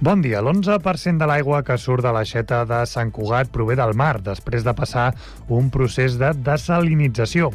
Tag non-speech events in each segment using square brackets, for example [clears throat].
Bon dia. L'11% de l'aigua que surt de l'aixeta de Sant Cugat prové del mar, després de passar un procés de desalinització.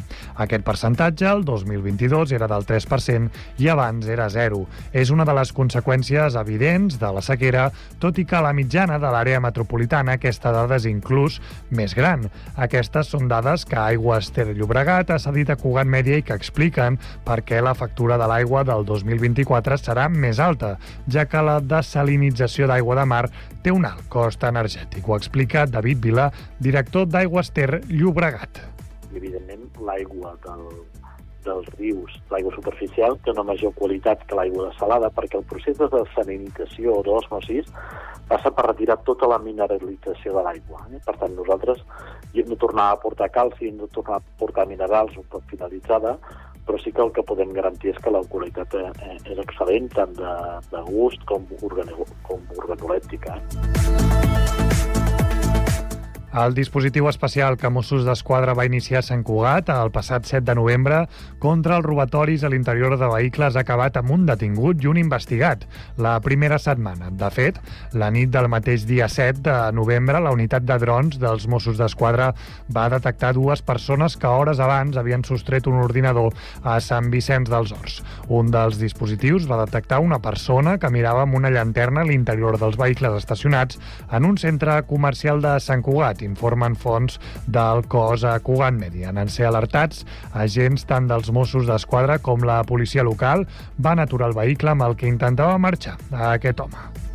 Aquest percentatge, el 2022, era del 3% i abans era zero. És una de les conseqüències evidents de la sequera, tot i que a la mitjana de l'àrea metropolitana aquesta dada és inclús més gran. Aquestes són dades que Aigües Ter Llobregat ha cedit a Cugat Mèdia i que expliquen per què la factura de l'aigua del 2024 serà més alta, ja que la desalinització l'utilització d'aigua de mar té un alt cost energètic. Ho explica David Vila, director d'Aigües Ter Llobregat. Evidentment, l'aigua del, dels rius, l'aigua superficial, té una major qualitat que l'aigua salada perquè el procés de desalinització o d'osmosis passa per retirar tota la mineralització de l'aigua. Eh? Per tant, nosaltres hi hem de tornar a portar calci, hem de tornar a portar minerals un cop finalitzada, però sí que el que podem garantir és que la qualitat eh, eh, és excel·lent, tant de, de gust com, organo, com organolèptica. Eh? El dispositiu especial que Mossos d'Esquadra va iniciar a Sant Cugat el passat 7 de novembre contra els robatoris a l'interior de vehicles ha acabat amb un detingut i un investigat la primera setmana. De fet, la nit del mateix dia 7 de novembre, la unitat de drons dels Mossos d'Esquadra va detectar dues persones que hores abans havien sostret un ordinador a Sant Vicenç dels Horts. Un dels dispositius va detectar una persona que mirava amb una llanterna a l'interior dels vehicles estacionats en un centre comercial de Sant Cugat informen fonts del cos a Cugat Media. En ser alertats, agents tant dels Mossos d'Esquadra com la policia local van aturar el vehicle amb el que intentava marxar aquest home.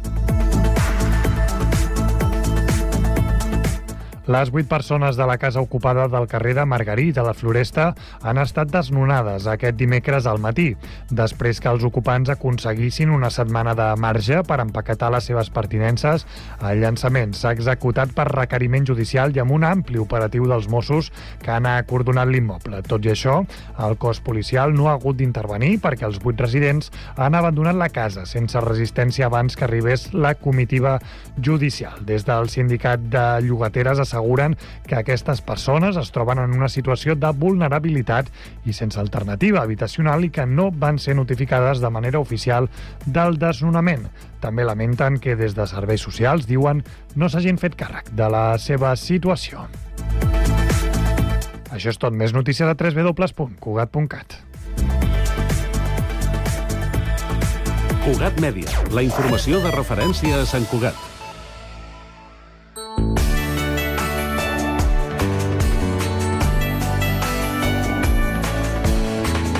Les vuit persones de la casa ocupada del carrer de Margarit, a la Floresta, han estat desnonades aquest dimecres al matí, després que els ocupants aconseguissin una setmana de marge per empaquetar les seves pertinences. El llançament s'ha executat per requeriment judicial i amb un ampli operatiu dels Mossos que han acordonat l'immoble. Tot i això, el cos policial no ha hagut d'intervenir perquè els vuit residents han abandonat la casa sense resistència abans que arribés la comitiva judicial. Des del sindicat de llogateres asseguren asseguren que aquestes persones es troben en una situació de vulnerabilitat i sense alternativa habitacional i que no van ser notificades de manera oficial del desnonament. També lamenten que des de serveis socials, diuen, no s'hagin fet càrrec de la seva situació. Això és tot. Més notícies a www.cugat.cat. Cugat Mèdia, la informació de referència a Sant Cugat.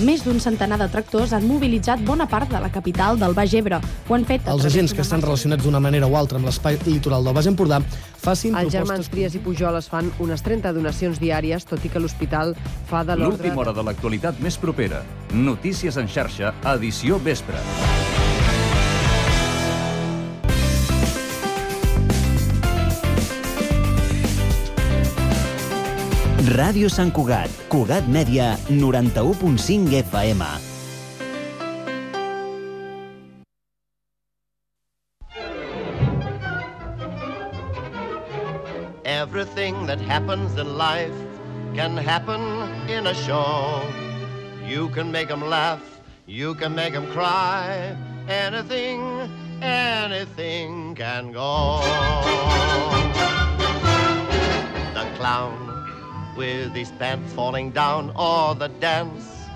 Més d'un centenar de tractors han mobilitzat bona part de la capital del Baix Ebre. Ho han fet... Els agents que estan relacionats d'una manera o altra amb l'espai litoral del Baix Empordà facin Els propostes... germans Trias i Pujol es fan unes 30 donacions diàries, tot i que l'hospital fa de l'ordre... L'última hora de l'actualitat més propera. Notícies en xarxa, edició vespre. Ràdio Sant Cugat, Cugat Mèdia, 91.5 FM. Everything that happens in life can happen in a show. You can make them laugh, you can make them cry. Anything, anything can go. The clown with his pants falling down, or the dance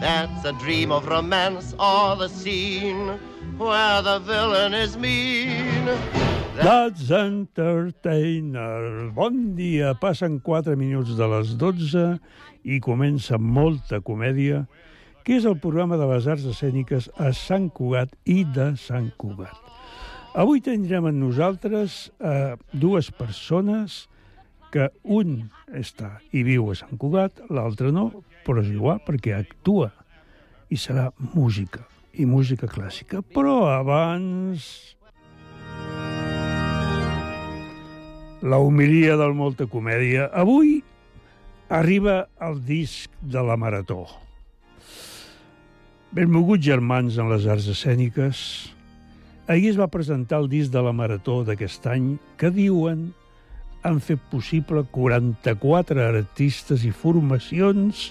that's a dream of romance, or the scene where the villain is mean. That's Entertainer. Bon dia. Passen 4 minuts de les 12 i comença molta comèdia, que és el programa de les arts escèniques a Sant Cugat i de Sant Cugat. Avui tindrem amb nosaltres eh, dues persones que un està i viu a Sant Cugat, l'altre no, però és igual perquè actua i serà música, i música clàssica. Però abans... La humilia del Molta Comèdia. Avui arriba el disc de la Marató. Benvolguts germans en les arts escèniques, ahir es va presentar el disc de la Marató d'aquest any que diuen han fet possible 44 artistes i formacions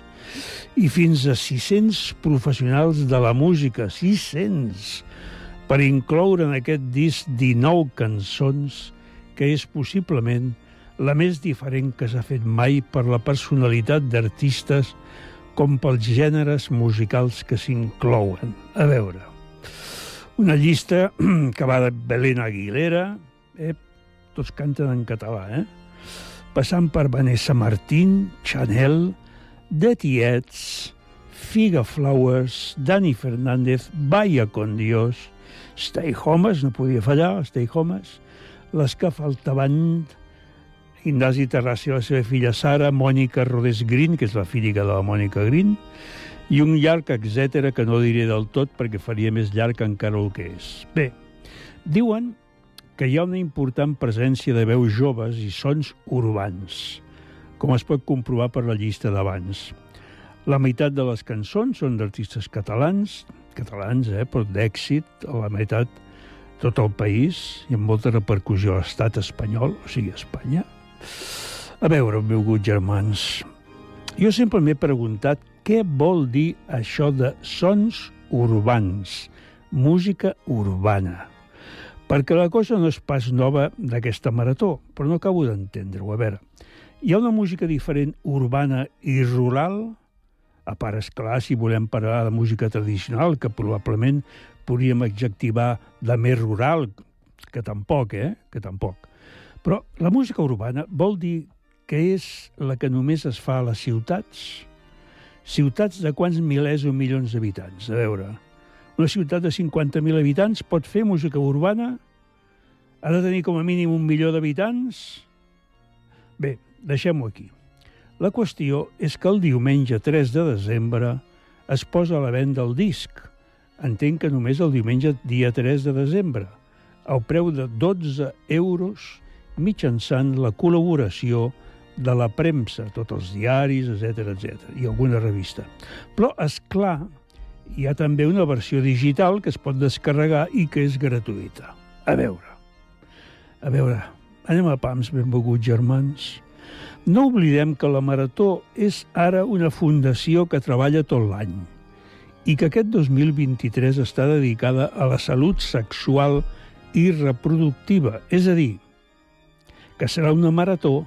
i fins a 600 professionals de la música, 600, per incloure en aquest disc 19 cançons que és possiblement la més diferent que s'ha fet mai per la personalitat d'artistes com pels gèneres musicals que s'inclouen. A veure, una llista [clears throat] que va de Belén Aguilera, eh, tots canten en català, eh? Passant per Vanessa Martín, Chanel, The Tietz, Figa Flowers, Dani Fernández, Vaya con Dios, Stay Homes, no podia fallar, Stay Homes, les que faltaven, Indasi Terrassi, la seva filla Sara, Mònica Rodés Green, que és la filla de la Mònica Green, i un llarg etcètera que no diré del tot perquè faria més llarg encara el que és. Bé, diuen que hi ha una important presència de veus joves i sons urbans, com es pot comprovar per la llista d'abans. La meitat de les cançons són d'artistes catalans, catalans, eh, però d'èxit, a la meitat tot el país i amb molta repercussió a l'estat espanyol, o sigui, a Espanya. A veure, benvolguts germans, jo sempre m'he preguntat què vol dir això de sons urbans, música urbana perquè la cosa no és pas nova d'aquesta marató, però no acabo d'entendre-ho. A veure, hi ha una música diferent urbana i rural? A part, esclar, si volem parlar de música tradicional, que probablement podríem adjectivar de més rural, que tampoc, eh? Que tampoc. Però la música urbana vol dir que és la que només es fa a les ciutats? Ciutats de quants milers o milions d'habitants? A veure, una ciutat de 50.000 habitants pot fer música urbana? Ha de tenir com a mínim un milió d'habitants? Bé, deixem-ho aquí. La qüestió és que el diumenge 3 de desembre es posa a la venda el disc. Entenc que només el diumenge dia 3 de desembre, al preu de 12 euros mitjançant la col·laboració de la premsa, tots els diaris, etc etc i alguna revista. Però, és clar, hi ha també una versió digital que es pot descarregar i que és gratuïta. A veure, a veure, anem a pams, benvolguts germans. No oblidem que la Marató és ara una fundació que treballa tot l'any i que aquest 2023 està dedicada a la salut sexual i reproductiva, és a dir, que serà una marató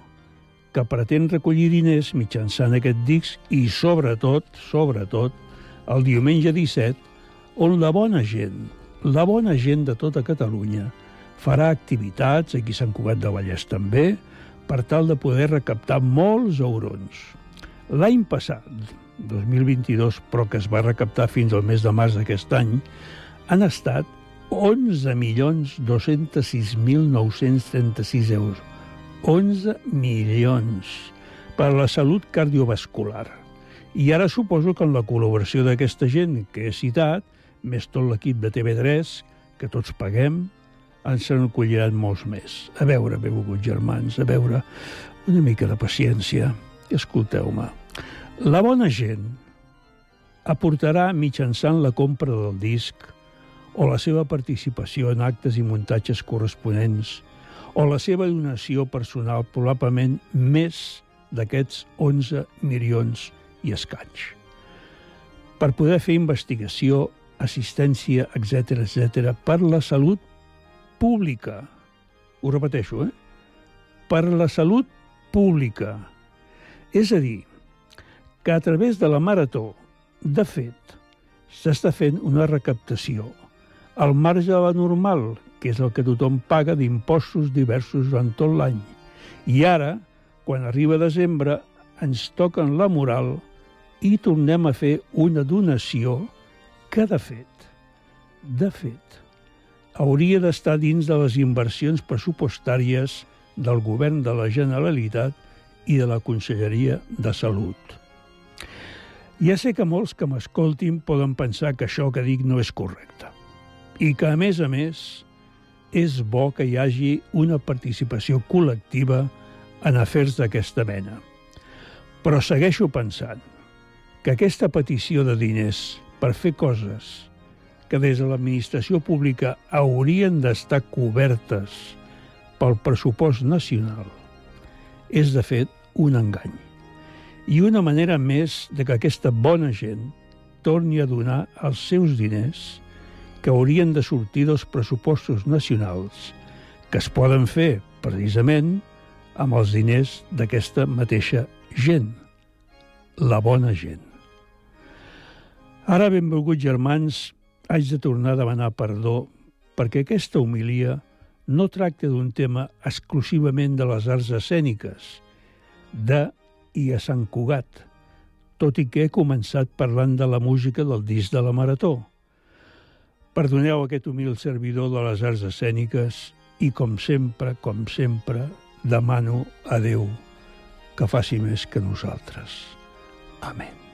que pretén recollir diners mitjançant aquest disc i, sobretot, sobretot, el diumenge 17, on la bona gent, la bona gent de tota Catalunya, farà activitats, aquí Sant Cugat de Vallès també, per tal de poder recaptar molts eurons. L'any passat, 2022, però que es va recaptar fins al mes de març d'aquest any, han estat 11.206.936 euros. 11 milions per a la salut cardiovascular. I ara suposo que amb la col·laboració d'aquesta gent que he citat, més tot l'equip de TV3, que tots paguem, ens se n'acolliran molts més. A veure, benvolguts germans, a veure, una mica de paciència. Escolteu-me. La bona gent aportarà mitjançant la compra del disc o la seva participació en actes i muntatges corresponents o la seva donació personal probablement més d'aquests 11 milions i escaig. Per poder fer investigació, assistència, etc etc per la salut pública. Ho repeteixo, eh? Per la salut pública. És a dir, que a través de la Marató, de fet, s'està fent una recaptació al marge de la normal, que és el que tothom paga d'impostos diversos durant tot l'any. I ara, quan arriba desembre, ens toquen la moral i tornem a fer una donació que, de fet, de fet, hauria d'estar dins de les inversions pressupostàries del Govern de la Generalitat i de la Conselleria de Salut. Ja sé que molts que m'escoltin poden pensar que això que dic no és correcte i que, a més a més, és bo que hi hagi una participació col·lectiva en afers d'aquesta mena. Però segueixo pensant que aquesta petició de diners per fer coses que des de l'administració pública haurien d'estar cobertes pel pressupost nacional és, de fet, un engany. I una manera més de que aquesta bona gent torni a donar els seus diners que haurien de sortir dels pressupostos nacionals que es poden fer, precisament, amb els diners d'aquesta mateixa gent, la bona gent. Ara, benvolguts germans, haig de tornar a demanar perdó perquè aquesta homilia no tracta d'un tema exclusivament de les arts escèniques, de i a Sant Cugat, tot i que he començat parlant de la música del disc de la Marató. Perdoneu aquest humil servidor de les arts escèniques i, com sempre, com sempre, demano a Déu que faci més que nosaltres. Amén.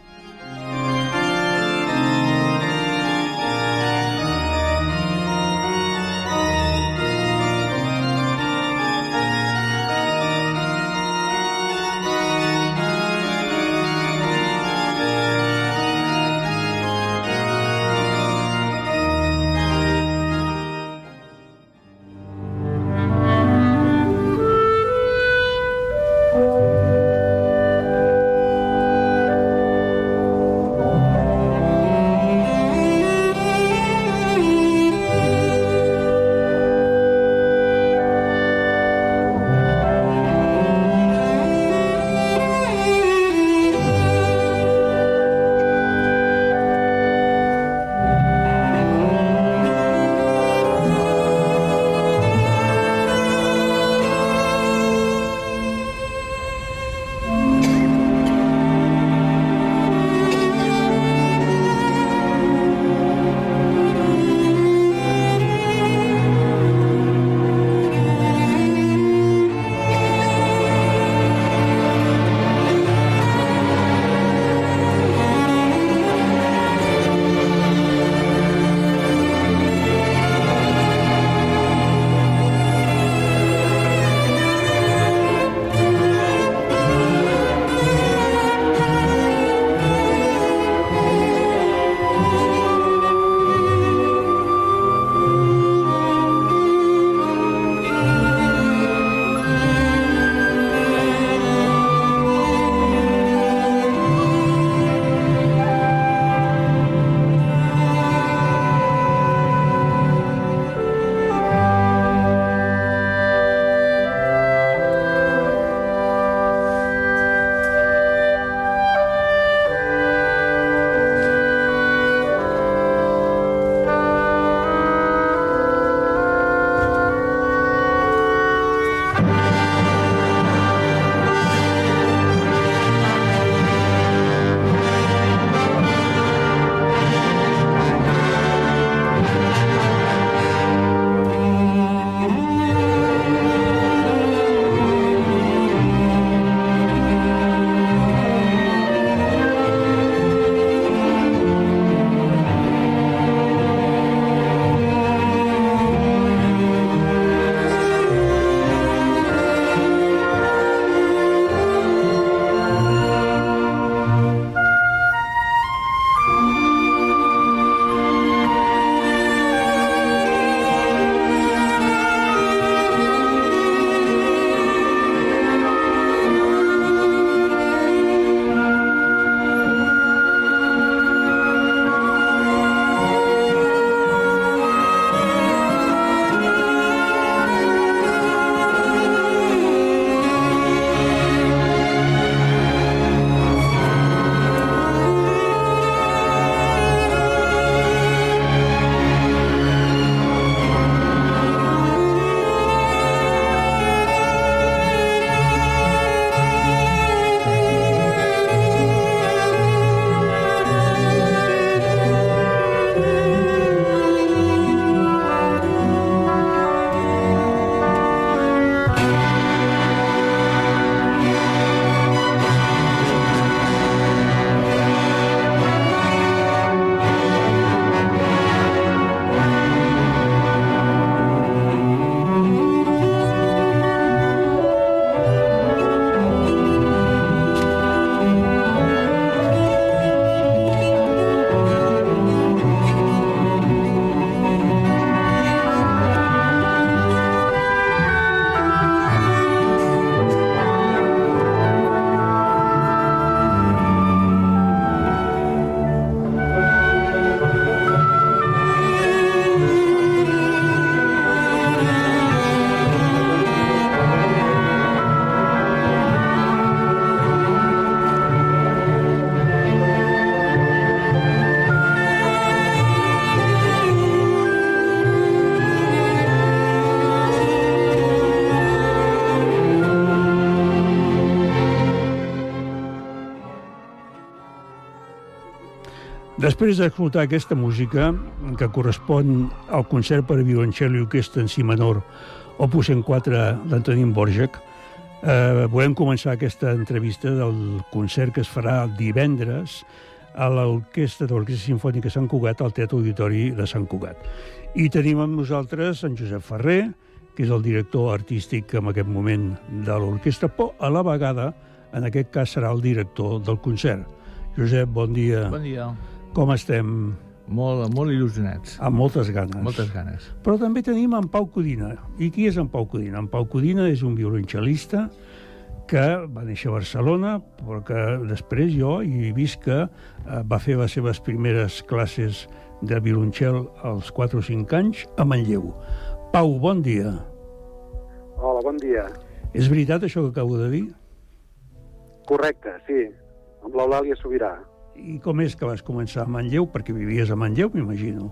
Després d'escoltar aquesta música, que correspon al concert per violoncel i orquestra en si menor, opus en 4 d'Antonín Borjak, eh, volem començar aquesta entrevista del concert que es farà divendres a l'Orquestra de l'Orquestra Sinfònica Sant Cugat al Teatre Auditori de Sant Cugat. I tenim amb nosaltres en Josep Ferrer, que és el director artístic en aquest moment de l'orquestra, però a la vegada, en aquest cas, serà el director del concert. Josep, bon dia. Bon dia. Com estem? Molt, molt il·lusionats. Amb moltes ganes. Moltes ganes. Però també tenim en Pau Codina. I qui és en Pau Codina? En Pau Codina és un violoncel·lista que va néixer a Barcelona, però que després jo hi he vist que eh, va fer les seves primeres classes de violoncel als 4 o 5 anys a Manlleu. Pau, bon dia. Hola, bon dia. És veritat això que acabo de dir? Correcte, sí. Amb l'Eulàlia Sobirà. I com és que vas començar a Manlleu? Perquè vivies a Manlleu, m'imagino.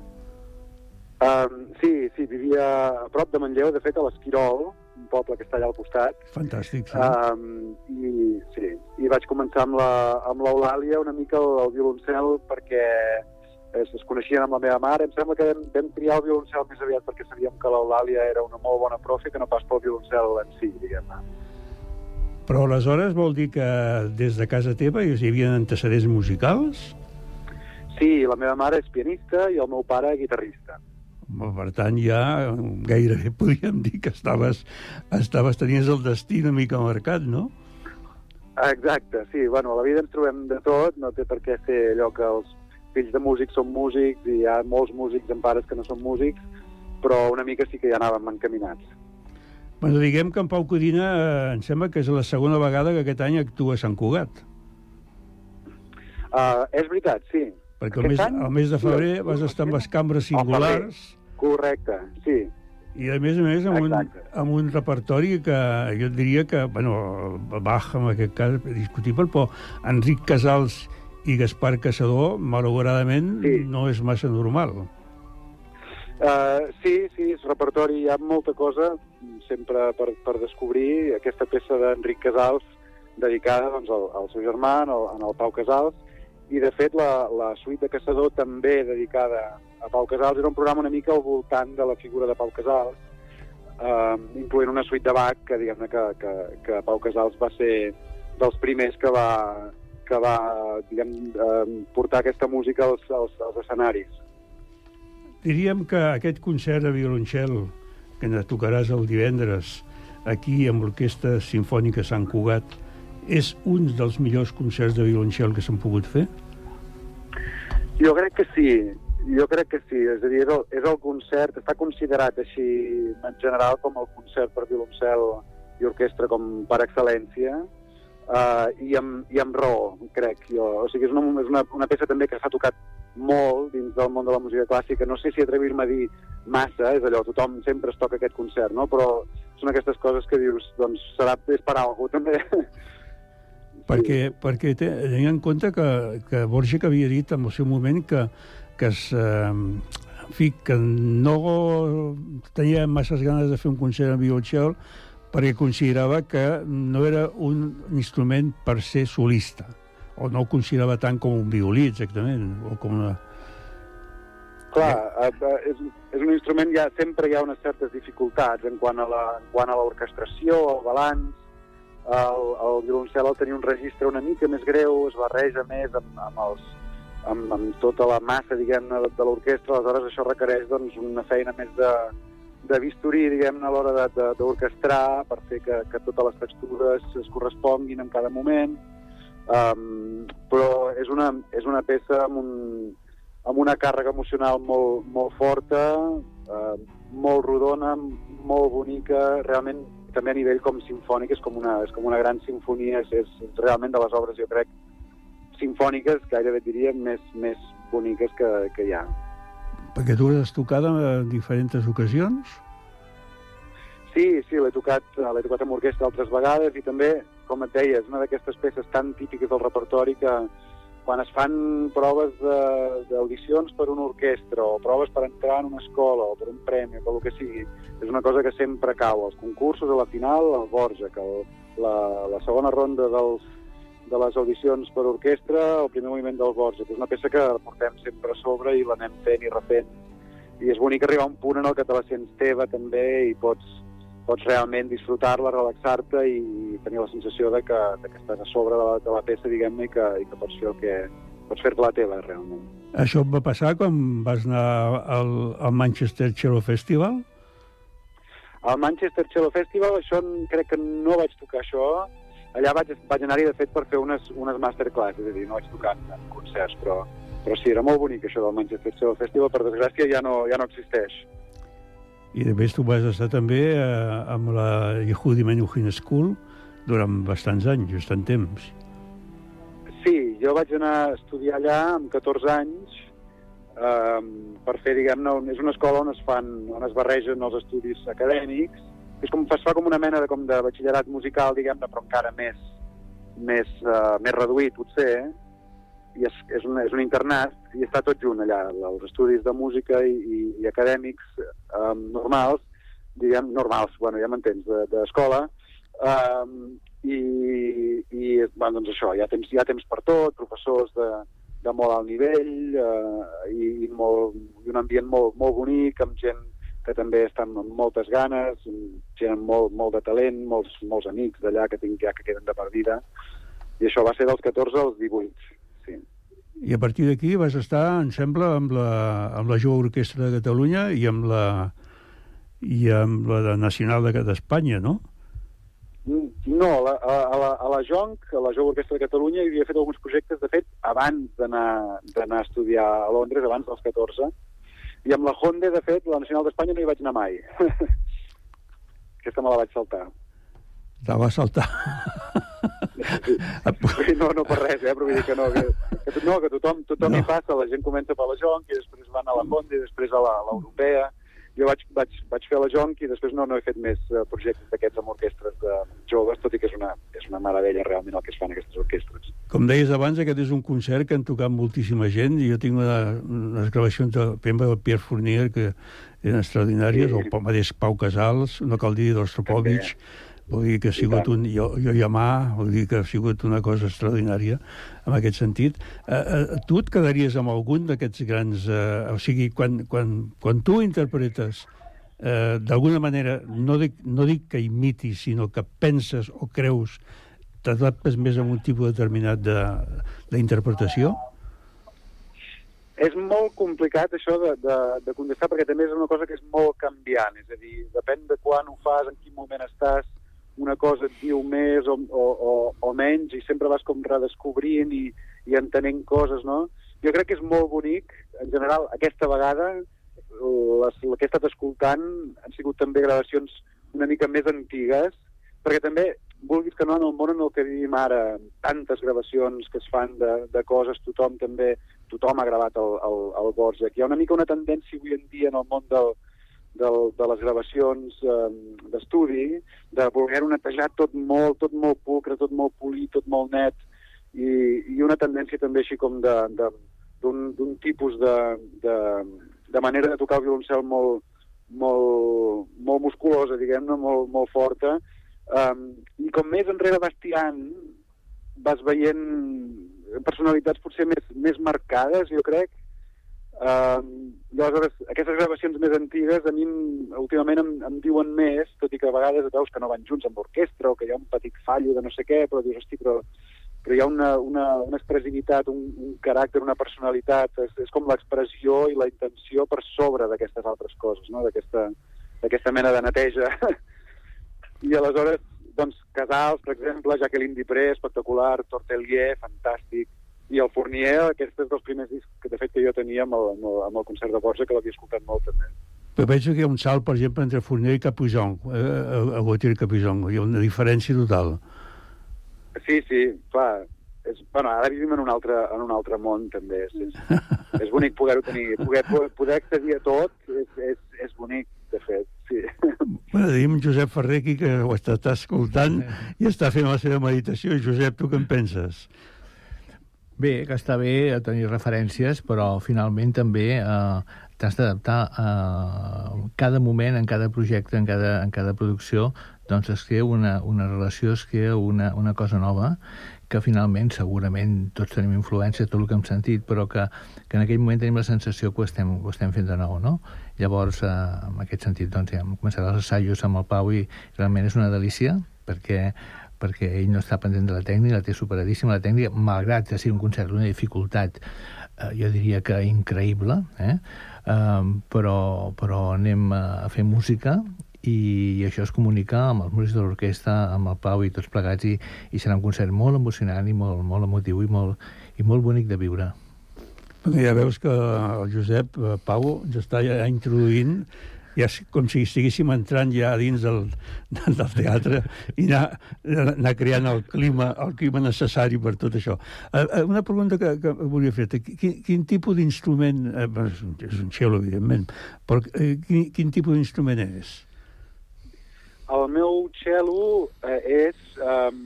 Um, sí, sí, vivia a prop de Manlleu, de fet a l'Esquirol, un poble que està allà al costat. Fantàstic, sí. Um, I sí, i vaig començar amb l'Eulàlia una mica el, el violoncel perquè es, es coneixien amb la meva mare. Em sembla que vam, vam triar el violoncel més aviat perquè sabíem que l'Eulàlia era una molt bona profe que no pas pel violoncel en si, diguem-ne. Però aleshores vol dir que des de casa teva hi havia antecedents musicals? Sí, la meva mare és pianista i el meu pare guitarrista. Per tant, ja gairebé [laughs] podríem dir que estaves, estaves tenies el destí una mica marcat, no? Exacte, sí. Bueno, a la vida ens trobem de tot, no té per què ser allò que els fills de músics són músics i hi ha molts músics amb pares que no són músics, però una mica sí que ja anàvem encaminats. Bueno, diguem que en Pau Codina eh, em sembla que és la segona vegada que aquest any actua a Sant Cugat. Uh, és veritat, sí. Perquè el mes, any- el mes de febrer vas estar amb les cambres singulars Correcte, sí. i, a més a més, amb un, amb un repertori que jo et diria que, bueno, Bach, en aquest cas, discutible, però Enric Casals i Gaspar Caçador, malauradament, sí. no és massa normal. Uh, sí, sí, és repertori, hi ha molta cosa sempre per, per descobrir. Aquesta peça d'Enric Casals dedicada doncs, al, al seu germà, en el, en el Pau Casals, i de fet la, la suite de Caçador també dedicada a Pau Casals era un programa una mica al voltant de la figura de Pau Casals, eh, incloent una suite de Bach que diguem-ne que, que, que Pau Casals va ser dels primers que va, que va diguem, eh, portar aquesta música als, als, als escenaris. Diríem que aquest concert de violoncel que ens tocaràs el divendres aquí amb l'Orquestra Sinfònica Sant Cugat és un dels millors concerts de violoncel que s'han pogut fer? Jo crec que sí, jo crec que sí. És a dir, és el, és el concert, està considerat així en general com el concert per violoncel i orquestra com per excel·lència, uh, i, amb, i amb raó, crec jo. O sigui, és una, és una, una peça també que s'ha tocat molt dins del món de la música clàssica. No sé si atrevir-me a dir massa, és allò, tothom sempre es toca aquest concert, no? Però són aquestes coses que dius, doncs serà, és per alguna també. [laughs] Perquè, perquè té, tenint en compte que, que que havia dit en el seu moment que, que es, eh, en fi, que no tenia masses ganes de fer un concert en violoncel perquè considerava que no era un instrument per ser solista o no ho considerava tant com un violí exactament o com una... Clar, eh, eh, és, és un instrument, ja sempre hi ha unes certes dificultats en quant a la, en quant a l'orquestració, al balanç, el, el violoncel al tenir un registre una mica més greu es barreja més amb, amb, els, amb, amb tota la massa, diguem-ne, de, de l'orquestra, aleshores això requereix doncs, una feina més de, de bisturí, diguem-ne, a l'hora de- de- d'orquestrar per fer que, que totes les textures es corresponguin en cada moment. Um, però és una, és una peça amb, un, amb una càrrega emocional molt, molt forta, uh, molt rodona, molt bonica, realment també a nivell com sinfònic és com una, és com una gran sinfonia, és, és realment de les obres, jo crec, sinfòniques, gairebé diria, més, més boniques que, que hi ha. Perquè tu l'has tocat en diferents ocasions? Sí, sí, l'he tocat, l'he tocat amb orquestra altres vegades i també, com et deia, és una d'aquestes peces tan típiques del repertori que quan es fan proves d'audicions per una orquestra o proves per entrar en una escola o per un premi o per el que sigui, és una cosa que sempre cau. Els concursos, a la final, el Borja, que el, la, la segona ronda dels, de les audicions per orquestra, el primer moviment del Borja, que és una peça que portem sempre a sobre i l'anem fent i refent. I és bonic arribar a un punt en el que te la sents teva també i pots, pots realment disfrutar-la, relaxar-te i tenir la sensació de que, de que estàs a sobre de la, de la peça, diguem-ne, i, que, i que pots fer el que pots fer-te la teva, realment. Això et va passar quan vas anar al, al Manchester Cello Festival? Al Manchester Cello Festival, això crec que no vaig tocar això. Allà vaig, vaig anar-hi, de fet, per fer unes, unes masterclass, és a dir, no vaig tocar en, en concerts, però, però sí, era molt bonic això del Manchester Cello Festival, per desgràcia ja no, ja no existeix. I de més tu vas estar també eh, amb la Yehudi Menuhin School durant bastants anys, bastant temps. Sí, jo vaig anar a estudiar allà amb 14 anys um, per fer, diguem-ne, és una escola on es fan, on es barregen els estudis acadèmics. És com, es fa com una mena de, com de batxillerat musical, diguem-ne, però encara més, més, uh, més reduït, potser, i és, és, un, és un internat, i està tot junt allà, els estudis de música i, i, i acadèmics um, normals, diguem, normals, bueno, ja m'entens, de- d'escola, um, i, i bueno, doncs això, hi ha temps, hi ha temps per tot, professors de, de molt alt nivell eh, i, i, molt, i un ambient molt, molt bonic, amb gent que també està amb moltes ganes, gent amb molt, molt de talent, molts, molts amics d'allà que tinc ja que queden de per vida, i això va ser dels 14 als 18, sí. I a partir d'aquí vas estar, em sembla, amb la, amb la Jove Orquestra de Catalunya i amb la, i amb la de Nacional de- d'Espanya, no? No, a la, a, la, a la JONC, a la Jove Orquestra de Catalunya, hi havia fet alguns projectes, de fet, abans d'anar a estudiar a Londres, abans dels 14, i amb la Honda, de fet, la Nacional d'Espanya no hi vaig anar mai. [laughs] Aquesta me la vaig saltar. Te va saltar. [laughs] No, no per res, eh, però vull dir que no, que, que, no, que tothom, tothom no. hi passa, la gent comença per la JONC i després van a la Honda i després a l'Europea. Jo vaig, vaig, vaig fer la JONC i després no, no he fet més eh, projectes d'aquests amb orquestres de joves, tot i que és una, és una meravella realment el que es fan aquestes orquestres. Com deies abans, aquest és un concert que han tocat moltíssima gent i jo tinc una, unes gravacions de, exemple, del Pierre Fournier que eren extraordinàries, sí. o el mateix Pau Casals, no cal dir d'Ostropovich, vol dir que ha sigut un jo, jo llamar, vol dir que ha sigut una cosa extraordinària en aquest sentit. Eh, eh, tu et quedaries amb algun d'aquests grans... Eh, o sigui, quan, quan, quan tu interpretes eh, d'alguna manera, no dic, no dic que imitis, sinó que penses o creus, t'adaptes més a un tipus determinat de- d'interpretació? És molt complicat això de, de, de contestar perquè també és una cosa que és molt canviant, és a dir, depèn de quan ho fas, en quin moment estàs, una cosa et diu més o, o, o, o menys i sempre vas com redescobrint i, i entenent coses, no? Jo crec que és molt bonic, en general, aquesta vegada, les, el que he estat escoltant han sigut també gravacions una mica més antigues, perquè també, vulguis que no, en el món en el que vivim ara, tantes gravacions que es fan de, de coses, tothom també, tothom ha gravat el, el, el Borjak. Hi ha una mica una tendència avui en dia en el món del, del, de les gravacions eh, d'estudi, de voler-ho netejar tot molt, tot molt pulcre, tot molt polit, tot molt net, i, i una tendència també així com d'un tipus de, de, de manera de tocar el violoncel molt, molt, molt musculosa, diguem-ne, molt, molt forta, um, i com més enrere vas tirant, vas veient personalitats potser més, més marcades, jo crec, I aleshores, aquestes gravacions més antigues a mi últimament em, em diuen més, tot i que a vegades veus que no van junts amb l'orquestra o que hi ha un petit fallo de no sé què, però dius, hosti, però, però hi ha una, una, una expressivitat, un, un caràcter, una personalitat, és, és com l'expressió i la intenció per sobre d'aquestes altres coses, no? d'aquesta mena de neteja. [laughs] I aleshores, doncs, Casals, per exemple, Jacqueline Dipré, espectacular, Tortelier, fantàstic, i el Fournier, aquest és dels primers discs que de fet que jo tenia amb el, amb el, amb el concert de Borja, que l'havia escoltat molt també. Però veig que hi ha un salt, per exemple, entre Fournier i Capuzon, eh, a, a Gautier i Capuzon. Hi ha una diferència total. Sí, sí, clar. És, bueno, ara vivim en un altre, en un altre món, també. És, és, [laughs] és bonic poder-ho tenir. Poder, poder accedir a tot és, és, és bonic, de fet, sí. Bueno, tenim Josep Ferrer aquí, que ho està, està escoltant i està fent la seva meditació. Josep, tu què en penses? Bé, que està bé a tenir referències, però finalment també eh, t'has d'adaptar a cada moment, en cada projecte, en cada, en cada producció, doncs es crea una, una relació, es crea una, una cosa nova que finalment segurament tots tenim influència, tot el que hem sentit, però que, que en aquell moment tenim la sensació que ho estem, ho estem fent de nou, no? Llavors, eh, en aquest sentit, doncs, ja hem començat els assajos amb el Pau i realment és una delícia, perquè perquè ell no està pendent de la tècnica, la té superadíssima la tècnica, malgrat que sigui un concert d'una dificultat, eh, jo diria que increïble, eh? eh, però, però anem a fer música i això es comunica amb els músics de l'orquestra, amb el Pau i tots plegats, i, i serà un concert molt emocionant i molt, molt emotiu i molt, i molt bonic de viure. Ja veus que el Josep eh, Pau ja està ja introduint ja com si estiguéssim entrant ja dins del, del teatre i anar, anar creant el clima, el clima necessari per tot això. Eh, eh, una pregunta que, que volia fer quin, quin tipus d'instrument, eh, és un cello, evidentment, però quin, quin tipus d'instrument és? El meu cello és, um,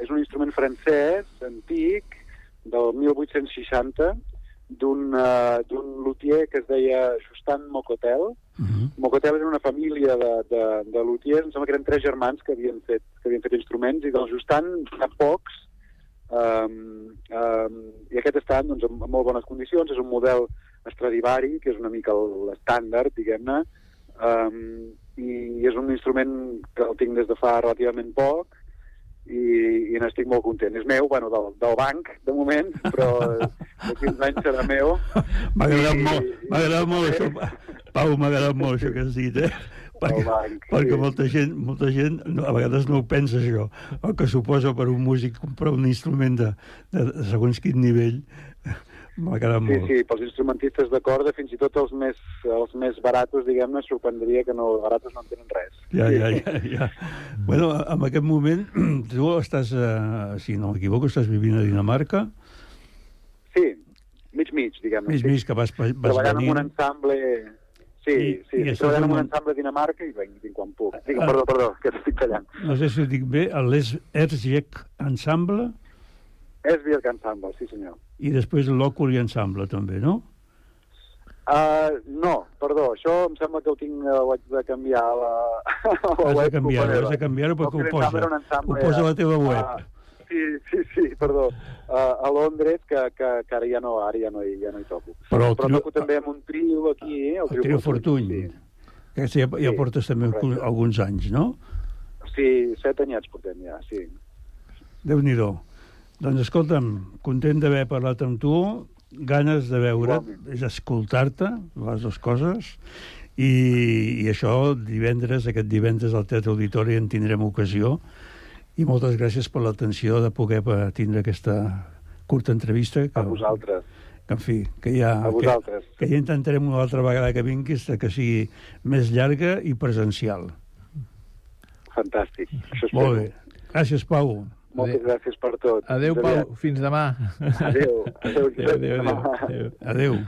és un instrument francès, antic, del 1860, d'un uh, luthier que es deia Justin Mocotel. Uh -huh. Mocotel era una família de, de, de luthiers, em sembla que eren tres germans que havien fet, que havien fet instruments, i del Justin hi ha pocs, um, um, i aquest està doncs, en, en molt bones condicions, és un model Stradivari, que és una mica l'estàndard, diguem-ne, um, i és un instrument que el tinc des de fa relativament poc i, i n'estic molt content. És meu, bueno, del, del banc, de moment, però [laughs] de 15 anys serà meu. M'ha agradat, molt, m'ha agradat molt això. Pau, m'ha agradat molt això que has dit, eh? Perquè, banc, perquè sí. molta gent, molta gent no, a vegades no ho pensa això, el que suposa per un músic comprar un instrument de, de, de segons quin nivell [laughs] M'ha quedat sí, molt. Sí, pels instrumentistes de corda, fins i tot els més, els més baratos, diguem-ne, sorprendria que no, baratos no en tenen res. Ja, ja, ja. [laughs] ja. bueno, en aquest moment, [clears throat] tu estàs, eh, si no m'equivoco, estàs vivint a Dinamarca? Sí, mig-mig, diguem-ne. Mig-mig, sí. que vas, vas Treballant venint... en un ensemble... Sí, I, sí, i treballant en un ensemble a Dinamarca i vinc, vinc quan puc. Digue, ah, perdó, perdó, que estic tallant. No sé si ho dic bé, l'Erzjek Ensemble? Erzjek Ensemble, sí senyor i després l'Oculi Ensemble, també, no? Uh, no, perdó, això em sembla que ho tinc, uh, ho haig de canviar a la, [laughs] a la has web. De canviar, has de canviar-ho perquè ho posa, ho posa a la teva web. Uh, sí, sí, sí, perdó. Uh, a Londres, que, que, que ara ja no, ara ja no, hi, ja no hi toco. Però, Però trio... toco també amb un trio aquí, eh? El, el trio Fortuny. Sí. Que ja, ja sí, portes també correcte. alguns anys, no? Sí, set anyats portem ja, sí. Déu-n'hi-do. Doncs escolta'm, content d'haver parlat amb tu, ganes de veure, és escoltar-te, les dues coses, i, i això divendres, aquest divendres al Teatre Auditori en tindrem ocasió, i moltes gràcies per l'atenció de poder tindre aquesta curta entrevista. Que, a vosaltres. Que, en fi, que ja, a vosaltres. Que, que ja intentarem una altra vegada que vinguis que sigui més llarga i presencial. Fantàstic. Això Molt bé. Gràcies, Pau. Moltes adéu. gràcies per tot. Adéu, Pau. Fins demà. Adéu. [laughs] Adéu, adéu, adéu, adéu. adéu.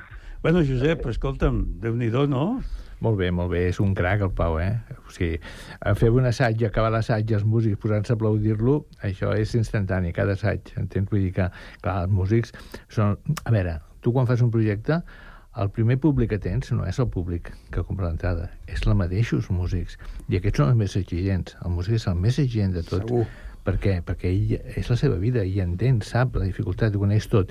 Bueno, Josep, escolta'm, déu nhi no? Molt bé, molt bé. És un crac, el Pau, eh? O sigui, fer un assaig i acabar l'assaig els músics posant-se a aplaudir-lo, això és instantani, cada assaig. Entens? Vull dir que, clar, els músics són... A veure, tu quan fas un projecte, el primer públic que tens no és el públic que compra l'entrada, és la mateixos músics. I aquests són els més exigents. El músic és el més exigent de tot. Segur per què? Perquè ell és la seva vida i entén, sap la dificultat, ho coneix tot.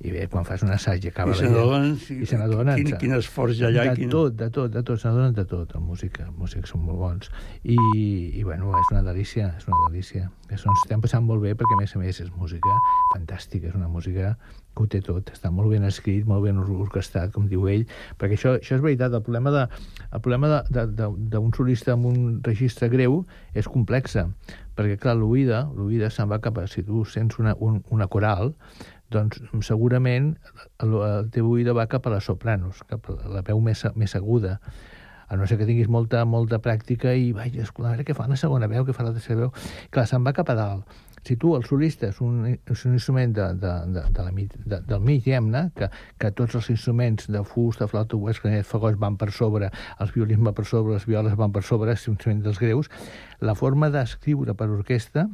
I bé, quan fas un assaig i acaba I se n'adonen i se n'adonen quin, quin esforç hi ha allà. De quin... tot, de tot, de tot, se n'adonen de tot. El músic, el músic són molt bons. I, I, bueno, és una delícia, és una delícia. Estem passant molt bé perquè, a més a més, és música fantàstica, és una música que ho té tot, està molt ben escrit, molt ben orquestat, com diu ell, perquè això, això és veritat, el problema de, el problema d'un solista amb un registre greu és complexa, perquè, clar, l'oïda, l'oïda se'n va cap a... Si tu sents una, un, una coral, doncs segurament el, teu oïda va cap a les sopranos, cap a la veu més, més aguda, a no ser que tinguis molta, molta pràctica i vaig a veure què fa la segona veu, què fa la tercera veu. Clar, se'n va cap a dalt. Si tu, el solista, és un, és un instrument de, de, de, de la, de, del mig, diguem-ne, que, que tots els instruments de fusta, flauta, oboès, clarinet, fagots van per sobre, els violins van per sobre, les violes van per sobre, és un instrument dels greus, la forma d'escriure per orquestra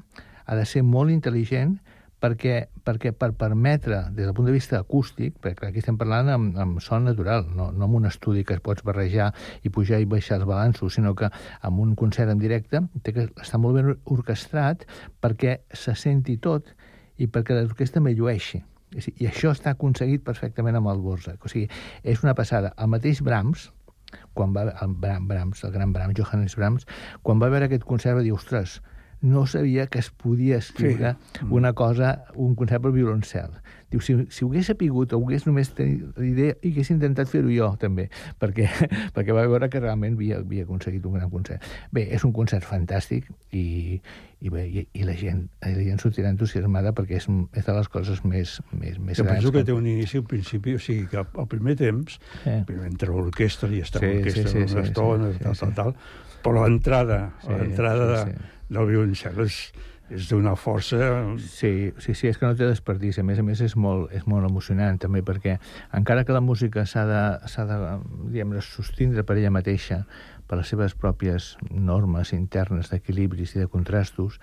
ha de ser molt intel·ligent perquè, perquè per permetre, des del punt de vista acústic, perquè aquí estem parlant amb, amb son natural, no, no amb un estudi que es pots barrejar i pujar i baixar els balanços, sinó que amb un concert en directe té que estar molt ben orquestrat perquè se senti tot i perquè l'orquestra me llueixi. I això està aconseguit perfectament amb el Borsak. O sigui, és una passada. El mateix Brahms, quan va, el Bram, Brahms, el gran Brahms, Johannes Brahms, quan va veure aquest concert va dir, ostres, no sabia que es podia escriure sí. una cosa, un concert per violoncel. Diu, si, si ho hagués sapigut o ho hagués només tenit idea, i hagués intentat fer-ho jo, també, [laughs] perquè, perquè va veure que realment havia, havia aconseguit un gran concert. Bé, és un concert fantàstic i, i, bé, i, i la gent, la gent sortirà entusiasmada perquè és, és de les coses més, més, més que grans. penso que té un inici al principi, o sigui que al primer temps, eh. entra l'orquestra i està Sí, l'orquestra sí, sí, una sí, estona, sí, tal, sí, tal, tal, però l'entrada, Sí, l'entrada sí, de, del violoncel és, és d'una força... Sí, sí, sí, és que no té desperdici. A més a més, és molt, és molt emocionant, també, perquè encara que la música s'ha de, de diguem sostindre per ella mateixa, per les seves pròpies normes internes d'equilibris i de contrastos,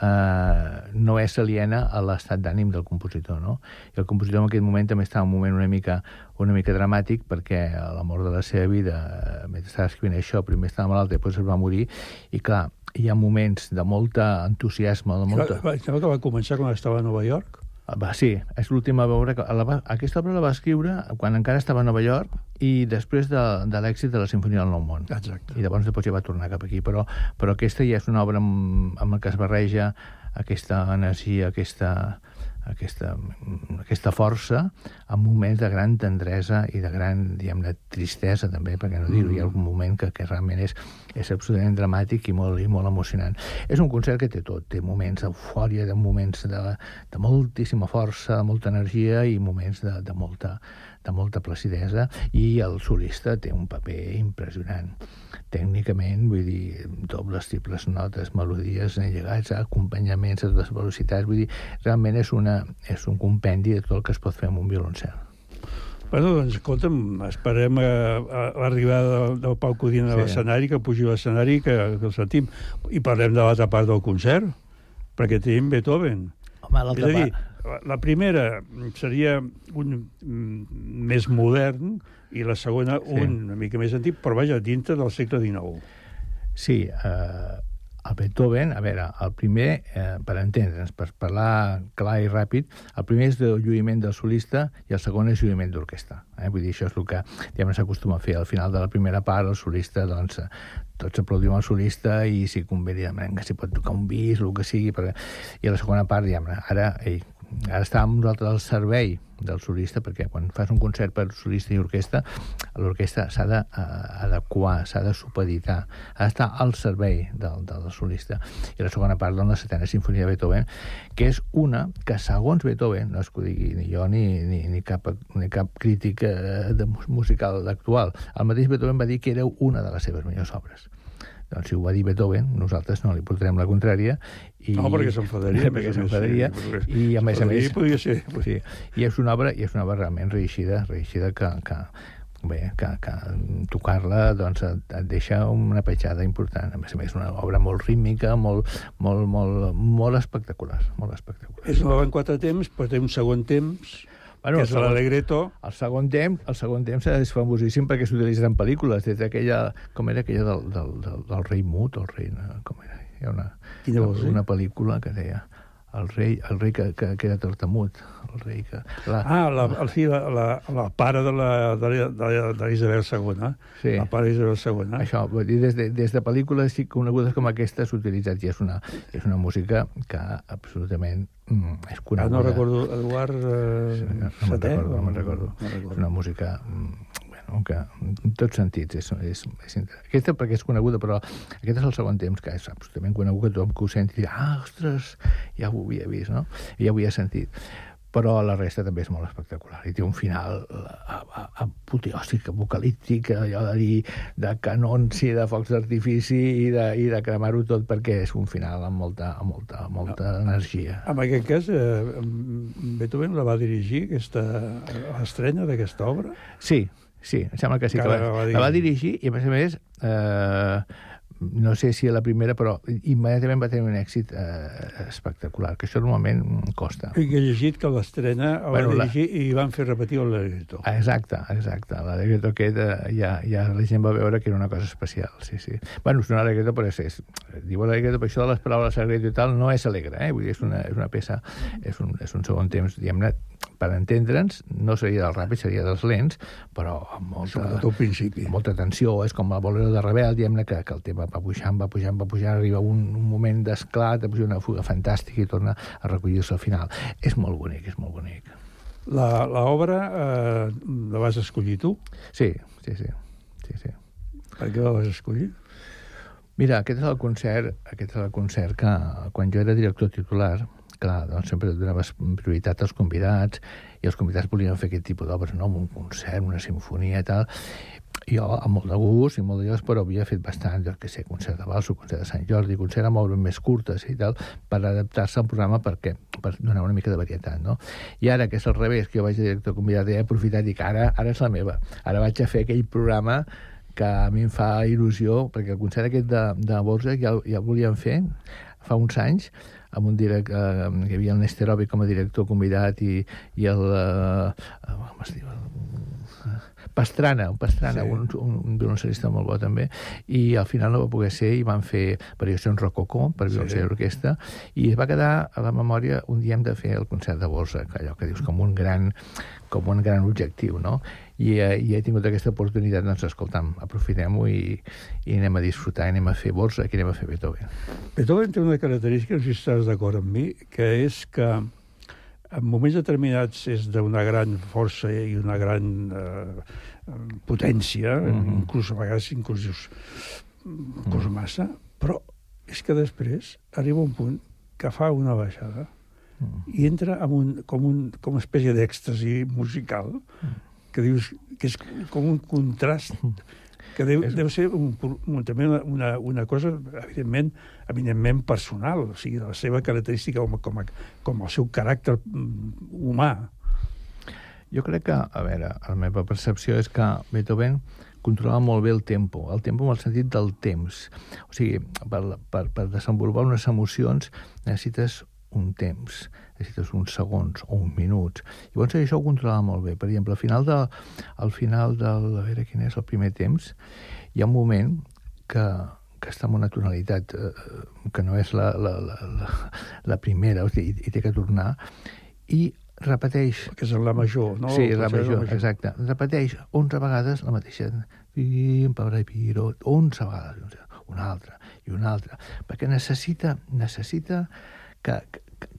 eh, no és aliena a l'estat d'ànim del compositor, no? I el compositor en aquest moment també està en un moment una mica, una mica dramàtic perquè a la mort de la seva vida, eh, mentre estava escrivint això, primer estava malalt després es va morir, i clar, hi ha moments de molta entusiasme, de molta... Va, que va començar quan estava a Nova York? Va, sí, és l'última obra que... La va, aquesta obra la va escriure quan encara estava a Nova York i després de, de l'èxit de la Sinfonia del Nou Món. Exacte. I llavors després ja va tornar cap aquí. Però, però aquesta ja és una obra amb, amb la que es barreja aquesta energia, aquesta, aquesta, aquesta força en moments de gran tendresa i de gran, diguem tristesa també, perquè no dir-ho, hi ha algun moment que, que realment és, és absolutament dramàtic i molt, i molt emocionant. És un concert que té tot, té moments d'eufòria, de moments de, de moltíssima força, de molta energia i moments de, de molta de molta placidesa i el solista té un paper impressionant tècnicament, vull dir, dobles, triples notes, melodies, llegats, acompanyaments a totes velocitats, vull dir, realment és, una, és un compendi de tot el que es pot fer amb un violoncel. Bueno, doncs, escolta'm, esperem a, a, a l'arribada del, del Pau Codina a Sí. l'escenari, que pugi a l'escenari, que, que el sentim. I parlem de l'altra part del concert, perquè tenim Beethoven. Home, l'altra a part... la, primera seria un mm, més modern i la segona Sí. un una mica més antic, però vaja, dintre del segle XIX. Sí, eh, el Beethoven, a veure, el primer, eh, per entendre'ns, per parlar clar i ràpid, el primer és el lluïment del solista i el segon és lluïment d'orquestra. Eh? Vull dir, això és el que diguem, s'acostuma a fer. Al final de la primera part, el solista, doncs, tots aplaudim al solista i si convé, diguem, que si pot tocar un bis, el que sigui, perquè... i a la segona part, diguem, ara, ei, ara estàvem nosaltres al servei del solista, perquè quan fas un concert per solista i orquestra, l'orquestra s'ha d'adequar, s'ha de supeditar, ha d'estar al servei del, del solista. I la segona part, doncs, la setena sinfonia de Beethoven, que és una que, segons Beethoven, no és que ho digui ni jo ni, ni, ni, cap, ni cap crític eh, de mus- musical actual, el mateix Beethoven va dir que era una de les seves millors obres. Doncs si ho va dir Beethoven, nosaltres no li portarem la contrària. I... No, perquè s'enfadaria, perquè s'enfadaria. sí, I, a més a més... podria ser. Sí, i és una obra, i és una obra realment reeixida, reeixida que, que, bé, que, que tocar-la doncs, et, deixa una petjada important. A més a més, una obra molt rítmica, molt, molt, molt, molt espectacular, molt espectacular. És una obra en quatre temps, però té un segon temps, Bueno, que és l'Alegreto. El segon temps, el segon temps és famosíssim perquè s'utilitza en pel·lícules, des d'aquella, com era aquella del, del, del, del rei mut, el rei, com era? Hi ha una, Quina vols una pel·lícula que deia el rei, el rei que, que, que era tortamut, el rei que... La, Ah, la, el, sí, la, la, la pare de la, de, la- de, la- de l'Isabel II. Sí. La pare d'Isabel II. Això, vull dir, des de, des de pel·lícules sí conegudes com aquesta s'ha utilitzat i és una, és una música que absolutament mm, és Ah, coneguda. no recordo, Eduard eh, Sí, no, no me'n setè, recordo, no o- me'n recordo. No recordo. És una música mm, bueno, que en tots sentits és, és, és aquesta perquè és coneguda, però aquest és el segon temps que és absolutament conegut, que tothom que ho senti dirà, ah, ostres, ja ho havia vist, no? Ja ho havia sentit però la resta també és molt espectacular i té un final eh, a- apoteòsic, apocalíptic, allò de dir de canons i de focs d'artifici i de, i de cremar-ho tot perquè és un final amb molta, amb molta, amb molta energia. En aquest cas, eh, Beethoven la va dirigir, aquesta l'estrena d'aquesta obra? Sí, sí, em sembla que sí. Que Que la, la va la va dirigir i, a més a més, eh, no sé si la primera, però immediatament va tenir un èxit eh, espectacular, que això normalment costa. I que he llegit que l'estrena el Bueno, la- va dirigir i van fer repetir el Legreto. Exacte, exacte. L'Alegreto aquest eh, ja, ja la gent va veure que era una cosa especial, sí, sí. Bueno, és un Alegreto, però és, és, diu Alegreto, però això de les paraules Alegreto i tal no és alegre, eh? Vull dir, és una, és una peça, és un, és un segon temps, diguem-ne, per entendre'ns, no seria del ràpid, seria dels lents, però amb molta, Sobretot al principi. molta tensió, és com el bolero de Rebel, diguem-ne, que, que el tema va pujant, va pujant, va pujant, arriba un, un moment d'esclat, de una fuga fantàstica i torna a recollir-se al final. És molt bonic, és molt bonic. La, la obra eh, la vas escollir tu? Sí, sí, sí. sí, sí. Per què la vas escollir? Mira, aquest és el concert, aquest és el concert que quan jo era director titular, clar, doncs sempre donaves prioritat als convidats i els convidats volien fer aquest tipus d'obres, no? un concert, una sinfonia i tal. Jo, amb molt de gust i molt de llocs, però havia fet bastant, jo què sé, concert de Balso, concert de Sant Jordi, concert amb obres més curtes i tal, per adaptar-se al programa perquè, per donar una mica de varietat, no? I ara, que és al revés, que jo vaig director convidat, he aprofitat i dic, ara, ara és la meva. Ara vaig a fer aquell programa que a mi em fa il·lusió, perquè el concert aquest de, de Borja ja, ja el volíem fer fa uns anys, amb un direct, eh, hi havia el Nesterovic com a director convidat i, i el... Eh, com es diu? Pastrana, un Pastrana, Sí. un, un, un violoncel·lista molt bo també, i al final no va poder ser i van fer variacions rococó per violoncel sí. i orquestra, i es va quedar a la memòria un dia hem de fer el concert de Borsa, que allò que dius com un gran, com un gran objectiu, no? I, eh, i he tingut aquesta oportunitat, doncs, escoltam, aprofitem-ho i, i anem a disfrutar, anem a fer Borsa i anem a fer Beethoven. Beethoven té una característica, si estàs d'acord amb mi, que és que en moments determinats és d'una gran força i una gran eh, potència, mm. -hmm. inclús a vegades inclús dius, inclús massa, però és que després arriba un punt que fa una baixada i entra amb un, com, un, com una espècie d'èxtasi musical que dius que és com un contrast que deu, deu ser un, un, també una, una, cosa, evidentment, eminentment personal, o sigui, la seva característica com, com, a, com el seu caràcter mm, humà. Jo crec que, a veure, la meva percepció és que Beethoven controlava molt bé el tempo, el tempo en el sentit del temps. O sigui, per, per, per desenvolupar unes emocions necessites un temps, necessites uns segons o uns minuts. Llavors això ho controlava molt bé. Per exemple, al final, de, al final del... A veure quin és el primer temps, hi ha un moment que, que està en una tonalitat eh, que no és la, la, la, la, la primera, o sigui, i, i té que tornar, i repeteix... Que és la major, no? Sí, la de la major, major. exacte. Repeteix 11 vegades la mateixa. Pim, piro, 11 vegades, una altra i una altra, perquè necessita, necessita que,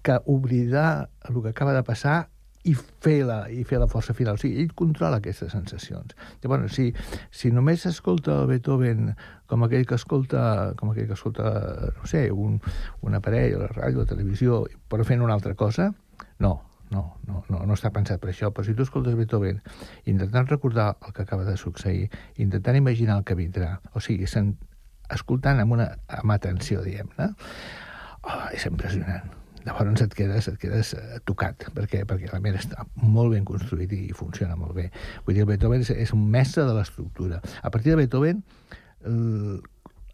que, oblidar el que acaba de passar i fer la, i fer la força final. O sigui, ell controla aquestes sensacions. Llavors, si, si només escolta el Beethoven com aquell que escolta, com aquell que escolta, no sé, un, un aparell, la ràdio, la televisió, però fent una altra cosa, no, no, no, no, no està pensat per això, però si tu escoltes Beethoven intentant recordar el que acaba de succeir, intentant imaginar el que vindrà, o sigui, sen, escoltant amb, una, amb atenció, diguem-ne, oh, és impressionant. Llavors et quedes, et quedes eh, tocat, perquè, perquè la mera està molt ben construït i funciona molt bé. Vull dir, Beethoven és, és un mestre de l'estructura. A partir de Beethoven, el,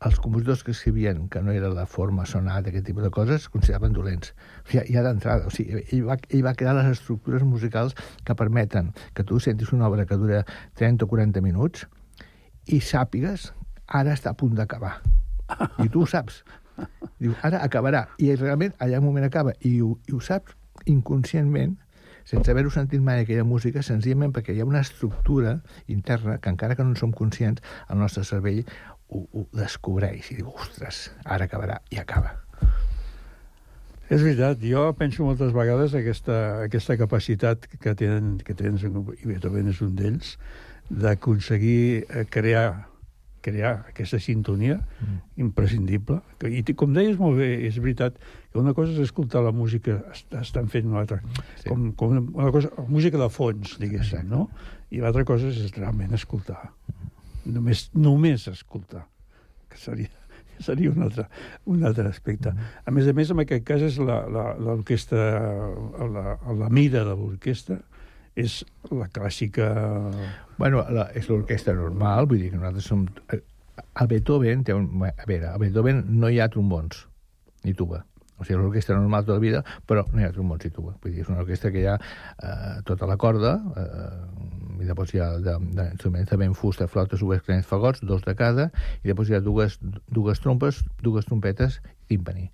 els compositors que escrivien que no era la forma sonata, aquest tipus de coses, es consideraven dolents. Ja, ja d'entrada, o sigui, ell va, ell va crear les estructures musicals que permeten que tu sentis una obra que dura 30 o 40 minuts i sàpigues ara està a punt d'acabar. I tu ho saps. Diu, ara acabarà. I realment allà un moment acaba. I ho, i ho saps inconscientment, sense haver-ho sentit mai aquella música, senzillament perquè hi ha una estructura interna que encara que no en som conscients, el nostre cervell ho, ho descobreix i diu, ostres, ara acabarà, i acaba. És veritat, jo penso moltes vegades aquesta, aquesta capacitat que tenen, que tenen, i Beethoven és un d'ells, d'aconseguir eh, crear crear aquesta sintonia mm. imprescindible. I com deies molt bé, és veritat que una cosa és escoltar la música, est estan fent una altra, sí. com, com una, cosa, música de fons, diguéssim, no? I l'altra cosa és realment escoltar. Només, només escoltar, que seria [laughs] seria un altre, un altre aspecte. A més a més, en aquest cas, és la- la- l'orquestra, la, la, la mida de l'orquestra és la clàssica... Bueno, la, és l'orquestra normal, vull dir que nosaltres som... eh, a Beethoven, té un, a veure, a Beethoven no hi ha trombons ni tuba. O sigui, l'orquestra normal tota la vida, però no hi ha trombons i tuba. Vull dir, és una orquestra que hi ha eh, tota la corda, eh, i després hi ha d'instruments de vent, fusta, flauta, subes, clarinets, fagots, dos de cada, i després hi ha dues, dues trompes, dues trompetes timpani.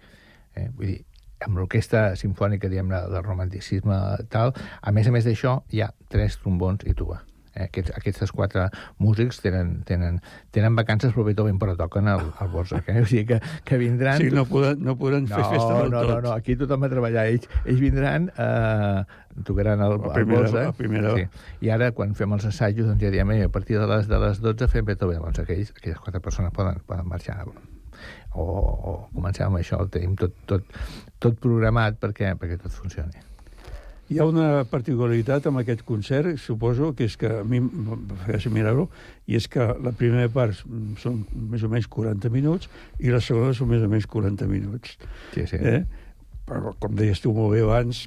Eh? Vull dir, amb l'orquestra sinfònica, diguem del romanticisme tal, a més a més d'això, hi ha tres trombons i tuba. Eh, aquests, aquests quatre músics tenen, tenen, tenen vacances però Beethoven, però toquen al, al Borsac. [laughs] Eh? O sigui que, que vindran... Sí, no podran, no podran no, fer festa del no, tot. No, no, aquí tothom va treballar. Ells, ells vindran, eh, tocaran el, La el primera- Borsac. la primera- Sí. I ara, quan fem els assajos, doncs ja diem, "Ei, a partir de les, de les 12 fem Beethoven. Doncs aquells, aquelles quatre persones poden, poden marxar o, o comencem amb això, el tenim tot, tot, tot programat perquè, perquè tot funcioni. Hi ha una particularitat amb aquest concert, suposo, que és que a mi feia mirar-ho, i és que la primera part són més o menys 40 minuts i la segona són més o menys 40 minuts. Sí, sí. Eh? Però, com deies tu molt bé abans,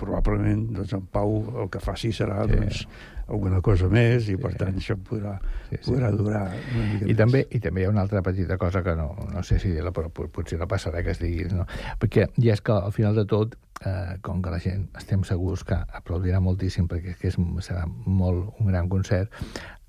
probablement doncs, en Pau el que faci serà Sí. doncs, alguna cosa més i, per tant, això podrà, Sí, sí. podrà durar una mica I més. també, I també hi ha una altra petita cosa que no, no sé si dir-la, però pot- potser no passarà que es digui, no? Perquè ja és que al final de tot, eh, com que la gent estem segurs que aplaudirà moltíssim perquè que és, serà molt un gran concert,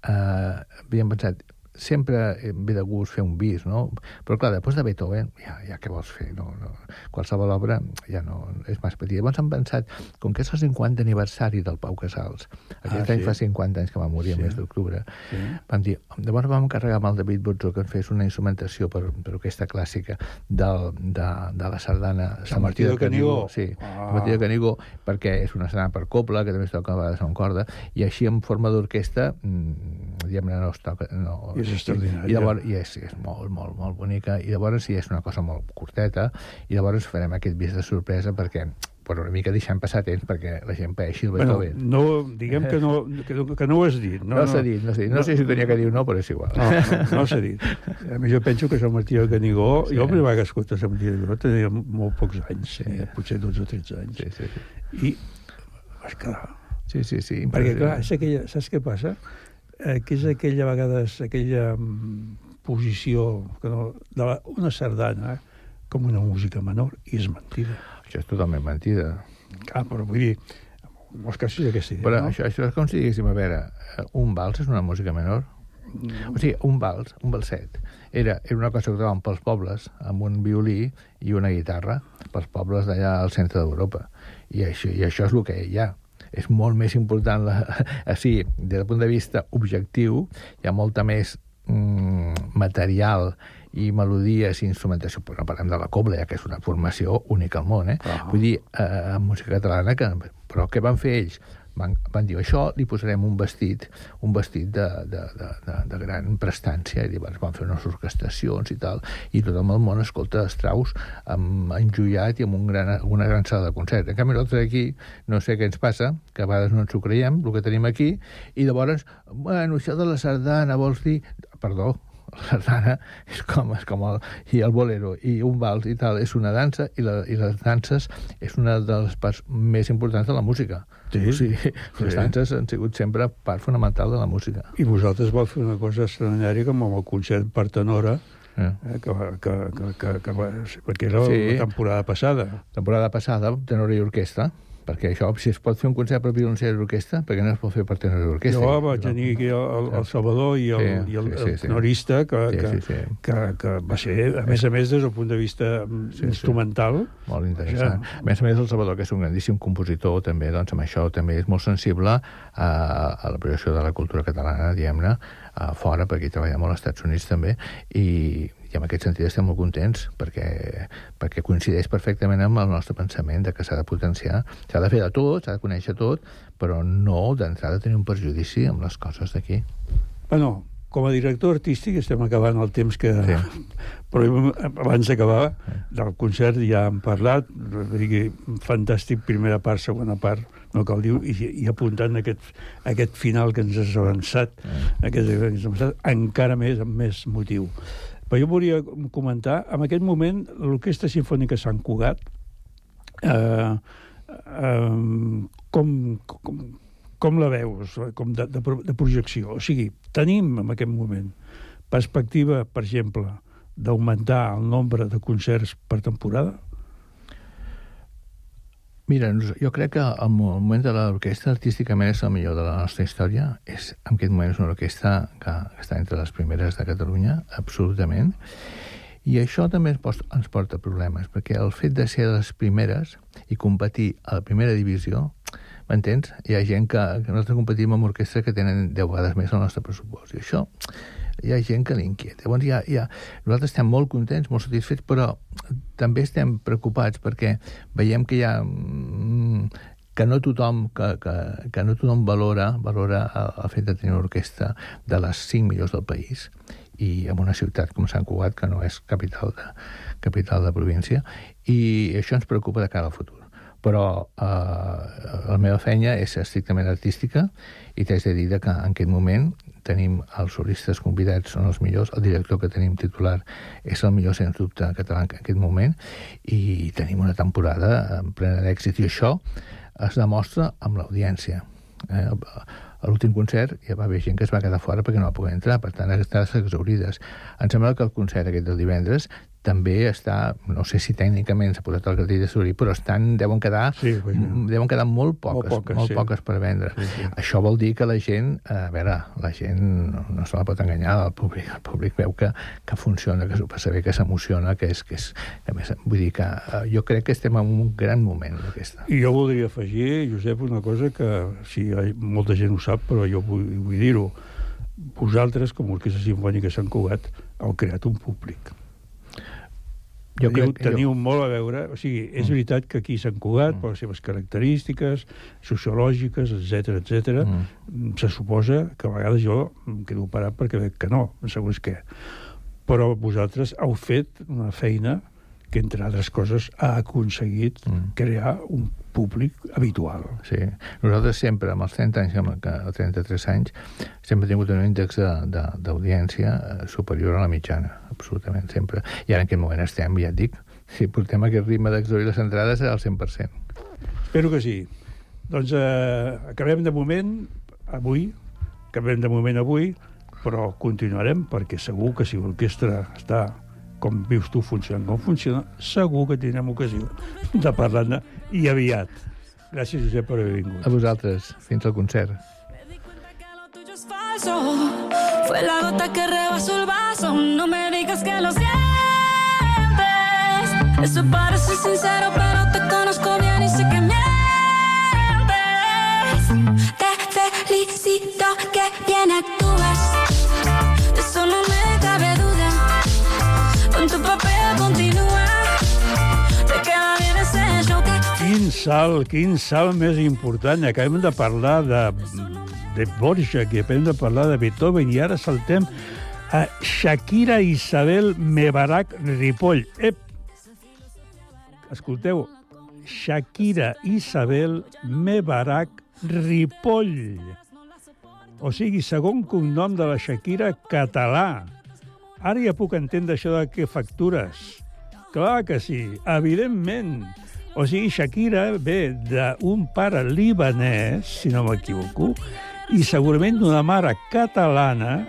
eh, havíem pensat, sempre eh, ve de gust fer un bis, no? Però clar, després de Beethoven, ja, ja què vols fer? No, no, qualsevol obra ja no és més petita. Llavors hem pensat, com que és el 50 aniversari del Pau Casals, aquest Ah, any sí. fa 50 anys que va morir Sí. el mes d'octubre, Sí. vam dir, llavors vam encarregar amb el David Butzo que ens fes una instrumentació per, per orquestra clàssica del, de, de la sardana Sant Martí de Canigó. Sí, Ah. Sant Martí de Canigó, perquè és una sardana per copla, que també es toca a vegades amb corda, i així en forma d'orquestra, mm, diguem-ne, no es toca... No, I és extraordinària. I llavors, i és, és molt, molt, molt bonica, i llavors sí, és una cosa molt curteta, i llavors farem aquest vis de sorpresa perquè per una mica deixant passar temps perquè la gent paeixi el Bueno, Beethoven. no, diguem que no, que, no- que no ho has dit. No, no s'ha dit, no s'ha dit. No, sé si tenia que dir no, però és igual. No, no, no s'ha dit. A mi jo penso que Sant Martí de Canigó, sí. jo vegada que escolto Sant Martí de Canigó tenia molt pocs anys, sí. eh, potser 12 o 13 anys. Sí, sí, sí. I vaig quedar. Sí, sí, sí. Perquè, clar, és aquella, saps què passa? Eh, que és aquella vegades, aquella mm, posició que no, de la, una sardana com una música menor, i és mentida. Això és totalment mentida. Clar, però vull dir, en molts casos és aquesta idea, Però no? això, això és com si diguéssim, a veure, eh, un vals és una música menor? O sigui, un vals, un valset, era, era una cosa que tocaven pels pobles, amb un violí i una guitarra, pels pobles d'allà al centre d'Europa. I això, I això és el que hi ha. És molt més important, la, [laughs] així, des del punt de vista objectiu, hi ha molta més mm, material i melodies i instrumentació, però no parlem de la cobla, ja que és una formació única al món, eh? Ah. Vull dir, eh, música catalana, que, però què van fer ells? Van, van dir, això li posarem un vestit, un vestit de, de, de, de, de gran prestància, i llavors van fer unes orquestacions i tal, i tot el món escolta Strauss amb enjoiat i amb un gran, una gran sala de concert. En canvi, nosaltres aquí, no sé què ens passa, que a vegades no ens ho creiem, el que tenim aquí, i llavors, bueno, això de la sardana, vols dir... Perdó, la sardana [laughs] és com, és com el, i el bolero i un vals i tal, és una dansa i, la, i les danses és una de les parts més importants de la música. Sí. O sigui, [laughs] les danses han sigut sempre part fonamental de la música. I vosaltres vau fer una cosa extraordinària com amb el concert per tenora, Eh. eh, que, que, que, que, que perquè era Sí. la temporada passada. Temporada passada, tenor i orquestra, perquè això, si es pot fer un concert per violoncel i orquestra, perquè no es pot fer per tenor i orquestra? Jo vaig tenir aquí el, el Salvador i el, Sí, i el, sí, sí, el sí. tenorista que, Sí, que, sí, sí. Que, que va ser, a més a més, des del punt de vista mm, Sí, sí. instrumental, Molt interessant. A més a més, el Salvador, que és un grandíssim compositor, també, doncs, amb això també és molt sensible a, a la projecció de la cultura catalana, diguem-ne, a fora, perquè treballa molt als Estats Units també, i, i en aquest sentit estem molt contents, perquè, perquè coincideix perfectament amb el nostre pensament de que s'ha de potenciar, s'ha de fer de tot, s'ha de conèixer tot, però no d'entrada tenir un perjudici amb les coses d'aquí. Bueno, com a director artístic estem acabant el temps que... Sí. [laughs] Però abans d'acabar del concert ja hem parlat, que fantàstic, primera part, segona part, no cal dir, i, i apuntant aquest, aquest final que ens has avançat, aquest, que ens has avançat encara més, amb més motiu. Però jo volia comentar, en aquest moment, l'Orquestra Sinfònica Sant Cugat, eh, eh, com, com, com la veus, com de, de, de projecció? O sigui, tenim en aquest moment perspectiva, per exemple, d'augmentar el nombre de concerts per temporada? Mira, jo crec que el mo- moment de l'orquestra artísticament és el millor de la nostra història. És, en aquest moment és una orquestra que, està entre les primeres de Catalunya, absolutament. I això també ens, porta problemes, perquè el fet de ser les primeres i competir a la primera divisió, m'entens? Hi ha gent que, que nosaltres competim amb orquestres que tenen 10 vegades més el nostre pressupost. I això hi ha gent que l'inquieta. Llavors, hi ha, hi ha, nosaltres estem molt contents, molt satisfets, però també estem preocupats perquè veiem que hi ha mm, que no tothom, que, que, que no tothom valora, valora el, el fet de tenir una orquestra de les cinc millors del país i en una ciutat com Sant Cugat, que no és capital de, capital de província, i això ens preocupa de cara al futur. Però eh, la meva feina és estrictament artística i t'haig de dir que en aquest moment tenim els solistes convidats, són els millors, el director que tenim titular és el millor, sens dubte, català en aquest moment, i tenim una temporada en plena d'èxit, i això es demostra amb l'audiència. Eh, a l'últim concert ja va haver gent que es va quedar fora perquè no va poder entrar, per tant, estàs exaurides. Em sembla que el concert aquest del divendres també està, no sé si tècnicament s'ha posat el cartell de Suri, però estan, deuen quedar, sí, deuen quedar molt poques, molt poques, molt sí. poques per vendre. Sí, sí. Això vol dir que la gent, a veure, la gent no, no se la pot enganyar, el públic, el públic veu que, que funciona, que s'ho passa bé, que s'emociona, que és, que és, que més, vull dir que eh, jo crec que estem en un gran moment d'aquesta. I jo voldria afegir, Josep, una cosa que sí, molta gent ho sap, però jo vull, vull dir-ho. Vosaltres, com a Orquestra Simfònica Sant Cugat, heu creat un públic. Jo teniu, crec que teniu jo- molt a veure... O sigui, és veritat que aquí Sant Cugat, mm. per les seves característiques sociològiques, etc etc, mm. se suposa que a vegades jo em quedo parat perquè veig que no, segons què. Però vosaltres heu fet una feina que, entre altres coses, ha aconseguit mm. crear un públic habitual. Sí. Nosaltres sempre, amb els 30 anys, amb que, 33 anys, sempre hem tingut un índex de- de- d'audiència eh, superior a la mitjana, absolutament, sempre. I ara en aquest moment estem, ja et dic, si portem aquest ritme d'exaurir les entrades al 100%. Espero que sí. Doncs eh, acabem de moment avui, acabem de moment avui, però continuarem perquè segur que si l'orquestra està com vius tu funcionant com funciona, segur que tindrem ocasió de parlar-ne i aviat. Gràcies, Josep, per haver vingut. A vosaltres, fins al concert. Fue la gota que rebasó el vaso. No me digas que lo sientes. Eso parece sincero, pero te conozco Salt, quin salt més important. Acabem de parlar de, de Borja, que acabem de parlar de Beethoven, i ara saltem a Shakira Isabel Mebarak Ripoll. Ep! Escolteu, Shakira Isabel Mebarak Ripoll. O sigui, segon cognom de la Shakira català. Ara ja puc entendre això de que factures. Clar que sí, evidentment. O sigui, Shakira ve d'un pare libanès, si no m'equivoco, i segurament d'una mare catalana,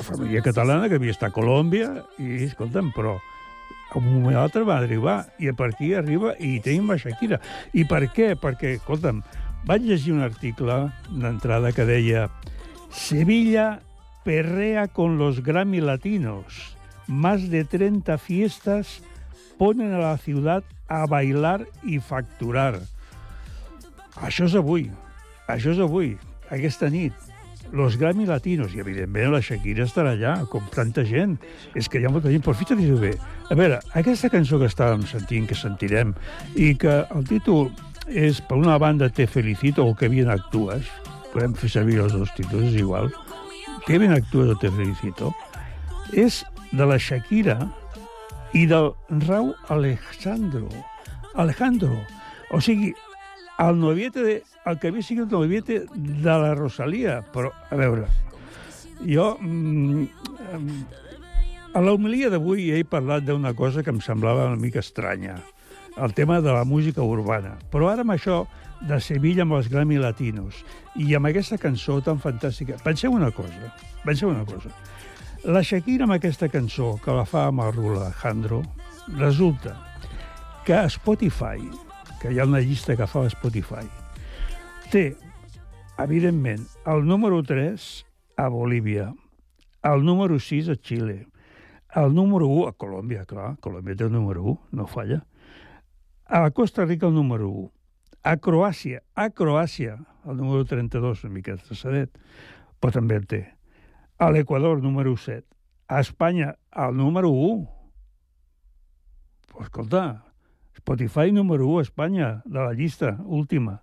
família catalana que havia estat a Colòmbia, i, escolta'm, però a un moment o altre va arribar, i per aquí arriba i tenim la Shakira. I per què? Perquè, escolta'm, vaig llegir un article d'entrada que deia Sevilla perrea con los Grammy Latinos. Más de 30 fiestas ponen a la ciudad a bailar i facturar. Això és avui. Això és avui, aquesta nit. Los Grammy Latinos, i evidentment la Shakira estarà allà, com tanta gent. És que hi ha molta gent, però fixa't bé. A veure, aquesta cançó que estàvem sentint, que sentirem, i que el títol és, per una banda, Te felicito o Que bien actúas, podem fer servir els dos títols, és igual, Que bien actúas o Te felicito, és de la Shakira i del Rau Alejandro. Alejandro. O sigui, el noviete de, el que havia sigut el noviete de la Rosalia. Però, a veure, jo... Mm, a l'homilia d'avui he parlat d'una cosa que em semblava una mica estranya, el tema de la música urbana. Però ara amb això de Sevilla amb els Grammy Latinos i amb aquesta cançó tan fantàstica, penseu una cosa, penseu una cosa. La Shakira amb aquesta cançó, que la fa amb el Alejandro, resulta que a Spotify, que hi ha una llista que fa Spotify, té, evidentment, el número 3 a Bolívia, el número 6 a Xile, el número 1 a Colòmbia, clar, Colòmbia té el número 1, no falla, a Costa Rica el número 1, a Croàcia, a Croàcia, el número 32, una mica traçadet, però també el té. A l'Equador, número 7. A Espanya, el número 1. Pues, escolta, Spotify número 1 a Espanya, de la llista última.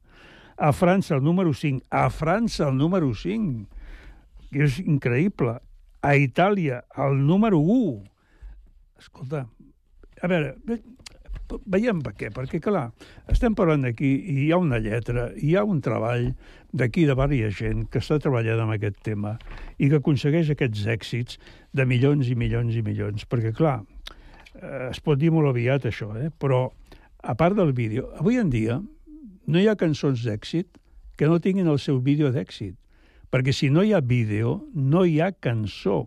A França, el número 5. A França, el número 5. Que és increïble. A Itàlia, el número 1. Escolta, a veure, ve- veiem per què, perquè, clar, estem parlant d'aquí i hi ha una lletra, hi ha un treball d'aquí de varia gent que està treballant amb aquest tema i que aconsegueix aquests èxits de milions i milions i milions, perquè, clar, eh, es pot dir molt aviat això, eh? però a part del vídeo, avui en dia no hi ha cançons d'èxit que no tinguin el seu vídeo d'èxit, perquè si no hi ha vídeo, no hi ha cançó.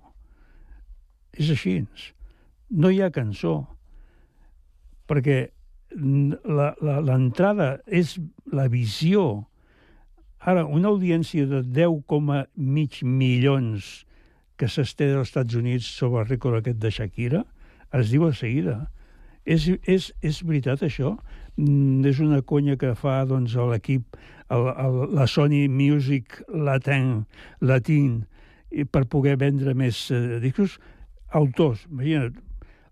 És així. No hi ha cançó perquè l'entrada és la visió. Ara, una audiència de 10,mig milions que s'estén als Estats Units sobre el rècord aquest de Shakira, es diu a seguida. És, és, és veritat, això? Mm, és una conya que fa doncs, l'equip, la Sony Music Latin, Latin, per poder vendre més eh, discos. Autors, imagina't,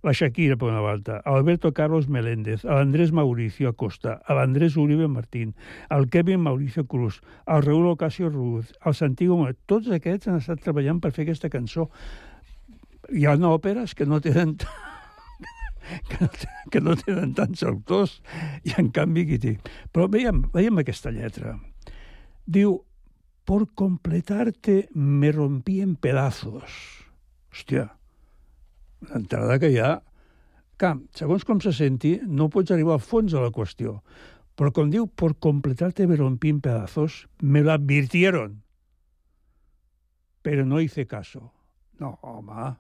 la Shakira, per una banda, Alberto Carlos Meléndez, l'Andrés Mauricio Acosta, l'Andrés Uribe Martín, el Kevin Mauricio Cruz, el Raúl Ocasio Ruz, el Santiago... Tots aquests han estat treballant per fer aquesta cançó. Hi ha òperes que no tenen [laughs] que no, que no tenen tants autors i en canvi aquí té. Però veiem, veiem aquesta lletra. Diu, por completarte me rompí en pedazos. Hòstia, l'entrada que hi ha... Clar, segons com se senti, no pots arribar al fons de la qüestió. Però com diu, por completarte me rompí en pedazos, me lo advirtieron. Pero no hice caso. No, home.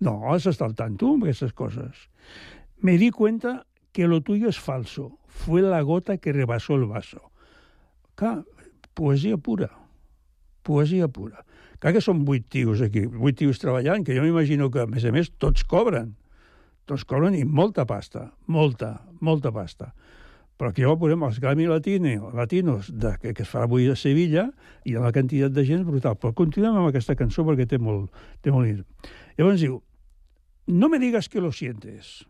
No, has estat al tanto amb aquestes coses. Me di cuenta que lo tuyo es falso. Fue la gota que rebasó el vaso. Clar, poesia pura. Poesia pura. Clar que són vuit tios aquí, vuit tios treballant, que jo m'imagino que, a més a més, tots cobren. Tots cobren i molta pasta, molta, molta pasta. Però aquí ho posem els Grammy Latino, Latinos de, que, que es farà avui a Sevilla i una quantitat de gent brutal. Però continuem amb aquesta cançó perquè té molt, té molt. Llavors diu, no me digas que lo sientes.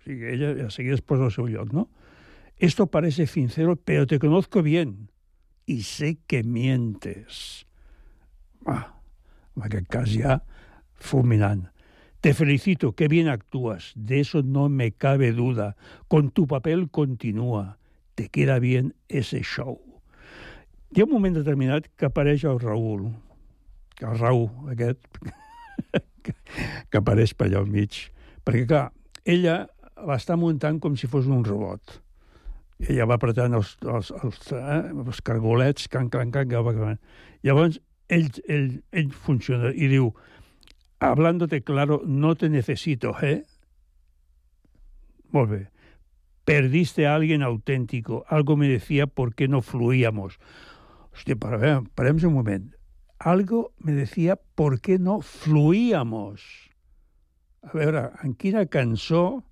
O sigui, ella a seguida es posa al seu lloc, no? Esto parece sincero, pero te conozco bien y sé que mientes. Ah, en aquest cas ja fulminant. Te felicito, qué bien actúas, de eso no me cabe duda. Con tu papel continúa, te queda bien ese show. Hi ha un moment determinat que apareix el Raül, que el Raül aquest, [laughs] que, apareix per allà al mig. Perquè, clar, ella l'està muntant com si fos un robot. Ella va apretant els, els, els, eh, els cargolets, can, can, can, can, can. Llavors, ell, ell, ell funciona i diu hablándote claro, no te necesito, ¿eh? Molt bé. Perdiste a alguien auténtico. Algo me decía por qué no fluíamos. Hòstia, para ver, parem un moment. Algo me decía por qué no fluíamos. A veure, en quina cançó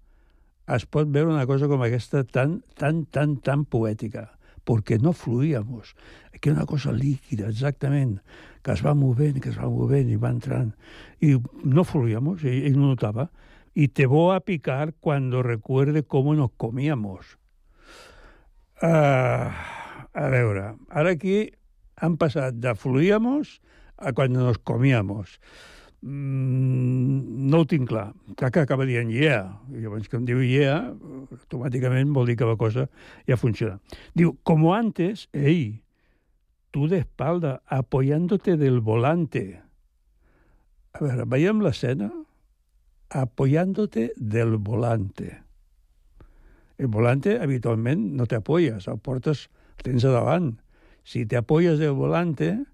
es pot veure una cosa com aquesta tan, tan, tan, tan poètica? Porque no fluíamos. Aquí una cosa líquida, exactament, que es va movent, que es va movent i va entrant. Y no fluíamos, ell, ell no notava. Y te voy a picar cuando recuerde cómo nos comíamos. Uh, a veure, ara aquí han passat de fluíamos a cuando nos comíamos. Mm, no ho tinc clar. Que acaba dient yeah. I llavors que em diu yeah, automàticament vol dir que la cosa ja funciona. Diu, como antes, ey, tú de espalda, apoyándote del volante. A veure, veiem l'escena apoyándote del volante. El volante habitualment no te apoyas, el portes, el tens a davant. Si te apoyas del volante,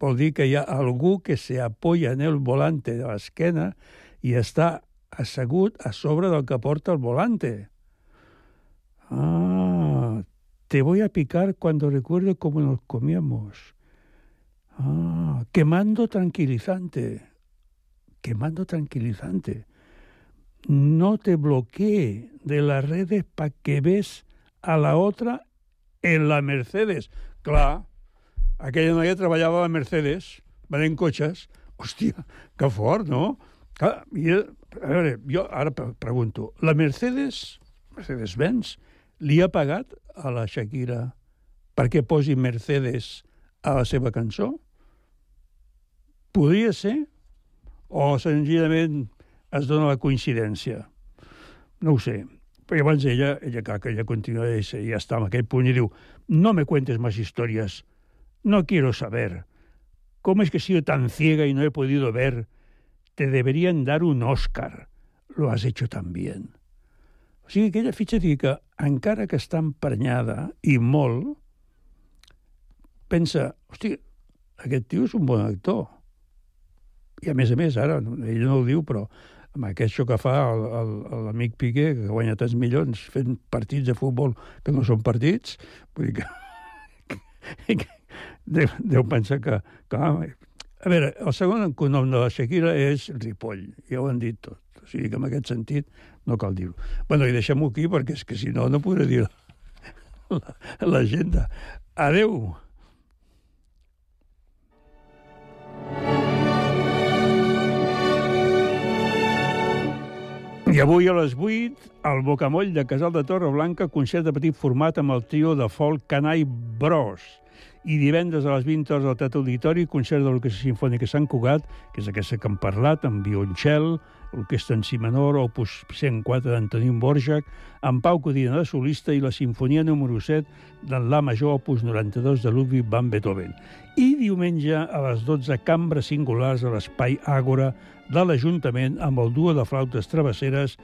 vol que hi ha que se apoya en el volante de l'esquena i està assegut a sobre del que porta el volante. Ah, te voy a picar cuando recuerdo cómo nos comíamos. Ah, quemando tranquilizante. Quemando tranquilizante. No te bloquee de las redes para que ves a la otra en la Mercedes. Clar, aquella noia treballava a Mercedes, venent cotxes. Hòstia, que fort, no? Clar, i, a veure, jo ara pregunto, la Mercedes, Mercedes-Benz, li ha pagat a la Shakira perquè posi Mercedes a la seva cançó? Podria ser? O senzillament es dona la coincidència? No ho sé. Però llavors ella, ella clar, que ella continua i ja està en aquell punt i diu no me cuentes más historias, no quiero saber. ¿Cómo es que he sido tan ciega y no he podido ver? Te deberían dar un Oscar. Lo has hecho tan bien. O sigui, aquella fitxa que, encara que està emprenyada i molt, pensa, hosti, aquest tio és un bon actor. I a més a més, ara, ell no ho diu, però amb aquest això que fa l'amic Piqué, que guanya tants milions fent partits de futbol que no són partits, vull dir que, [laughs] que deu, deu pensar que, que... A veure, el segon cognom de la Shakira és Ripoll, ja ho han dit tot. O sigui que en aquest sentit no cal dir-ho. bueno, i deixem-ho aquí perquè és que si no, no podré dir l'agenda. Adeu! I avui a les 8, al Bocamoll de Casal de Torreblanca, concert de petit format amb el trio de folk Canai Bros. I divendres a les 20 hores al Teatre Auditori, concert de l'Orquestra Sinfònica Sant Cugat, que és aquesta que hem parlat, amb violoncel, l'Orquestra en si menor, opus 104 d'Antonín Borjak, amb Pau Codina de solista i la Sinfonia número 7 d'en La major opus 92 de Ludwig van Beethoven. I diumenge a les 12, cambres singulars a l'Espai Àgora de l'Ajuntament amb el duo de flautes travesseres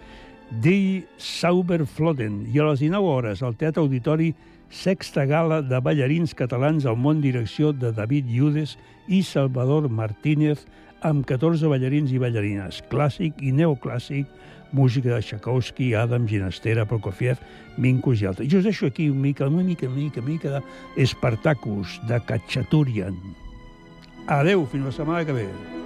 Die Sauberfloten i a les 19 hores al Teatre Auditori sexta gala de ballarins catalans al món direcció de David Lludes i Salvador Martínez amb 14 ballarins i ballarines, clàssic i neoclàssic, música de Tchaikovsky, Adam, Ginastera, Prokofiev, Minkus i altres. Jo us deixo aquí una mica, una mica, una mica, una mica d'Espartacus, de Katchaturian. Adeu, fins la setmana que ve.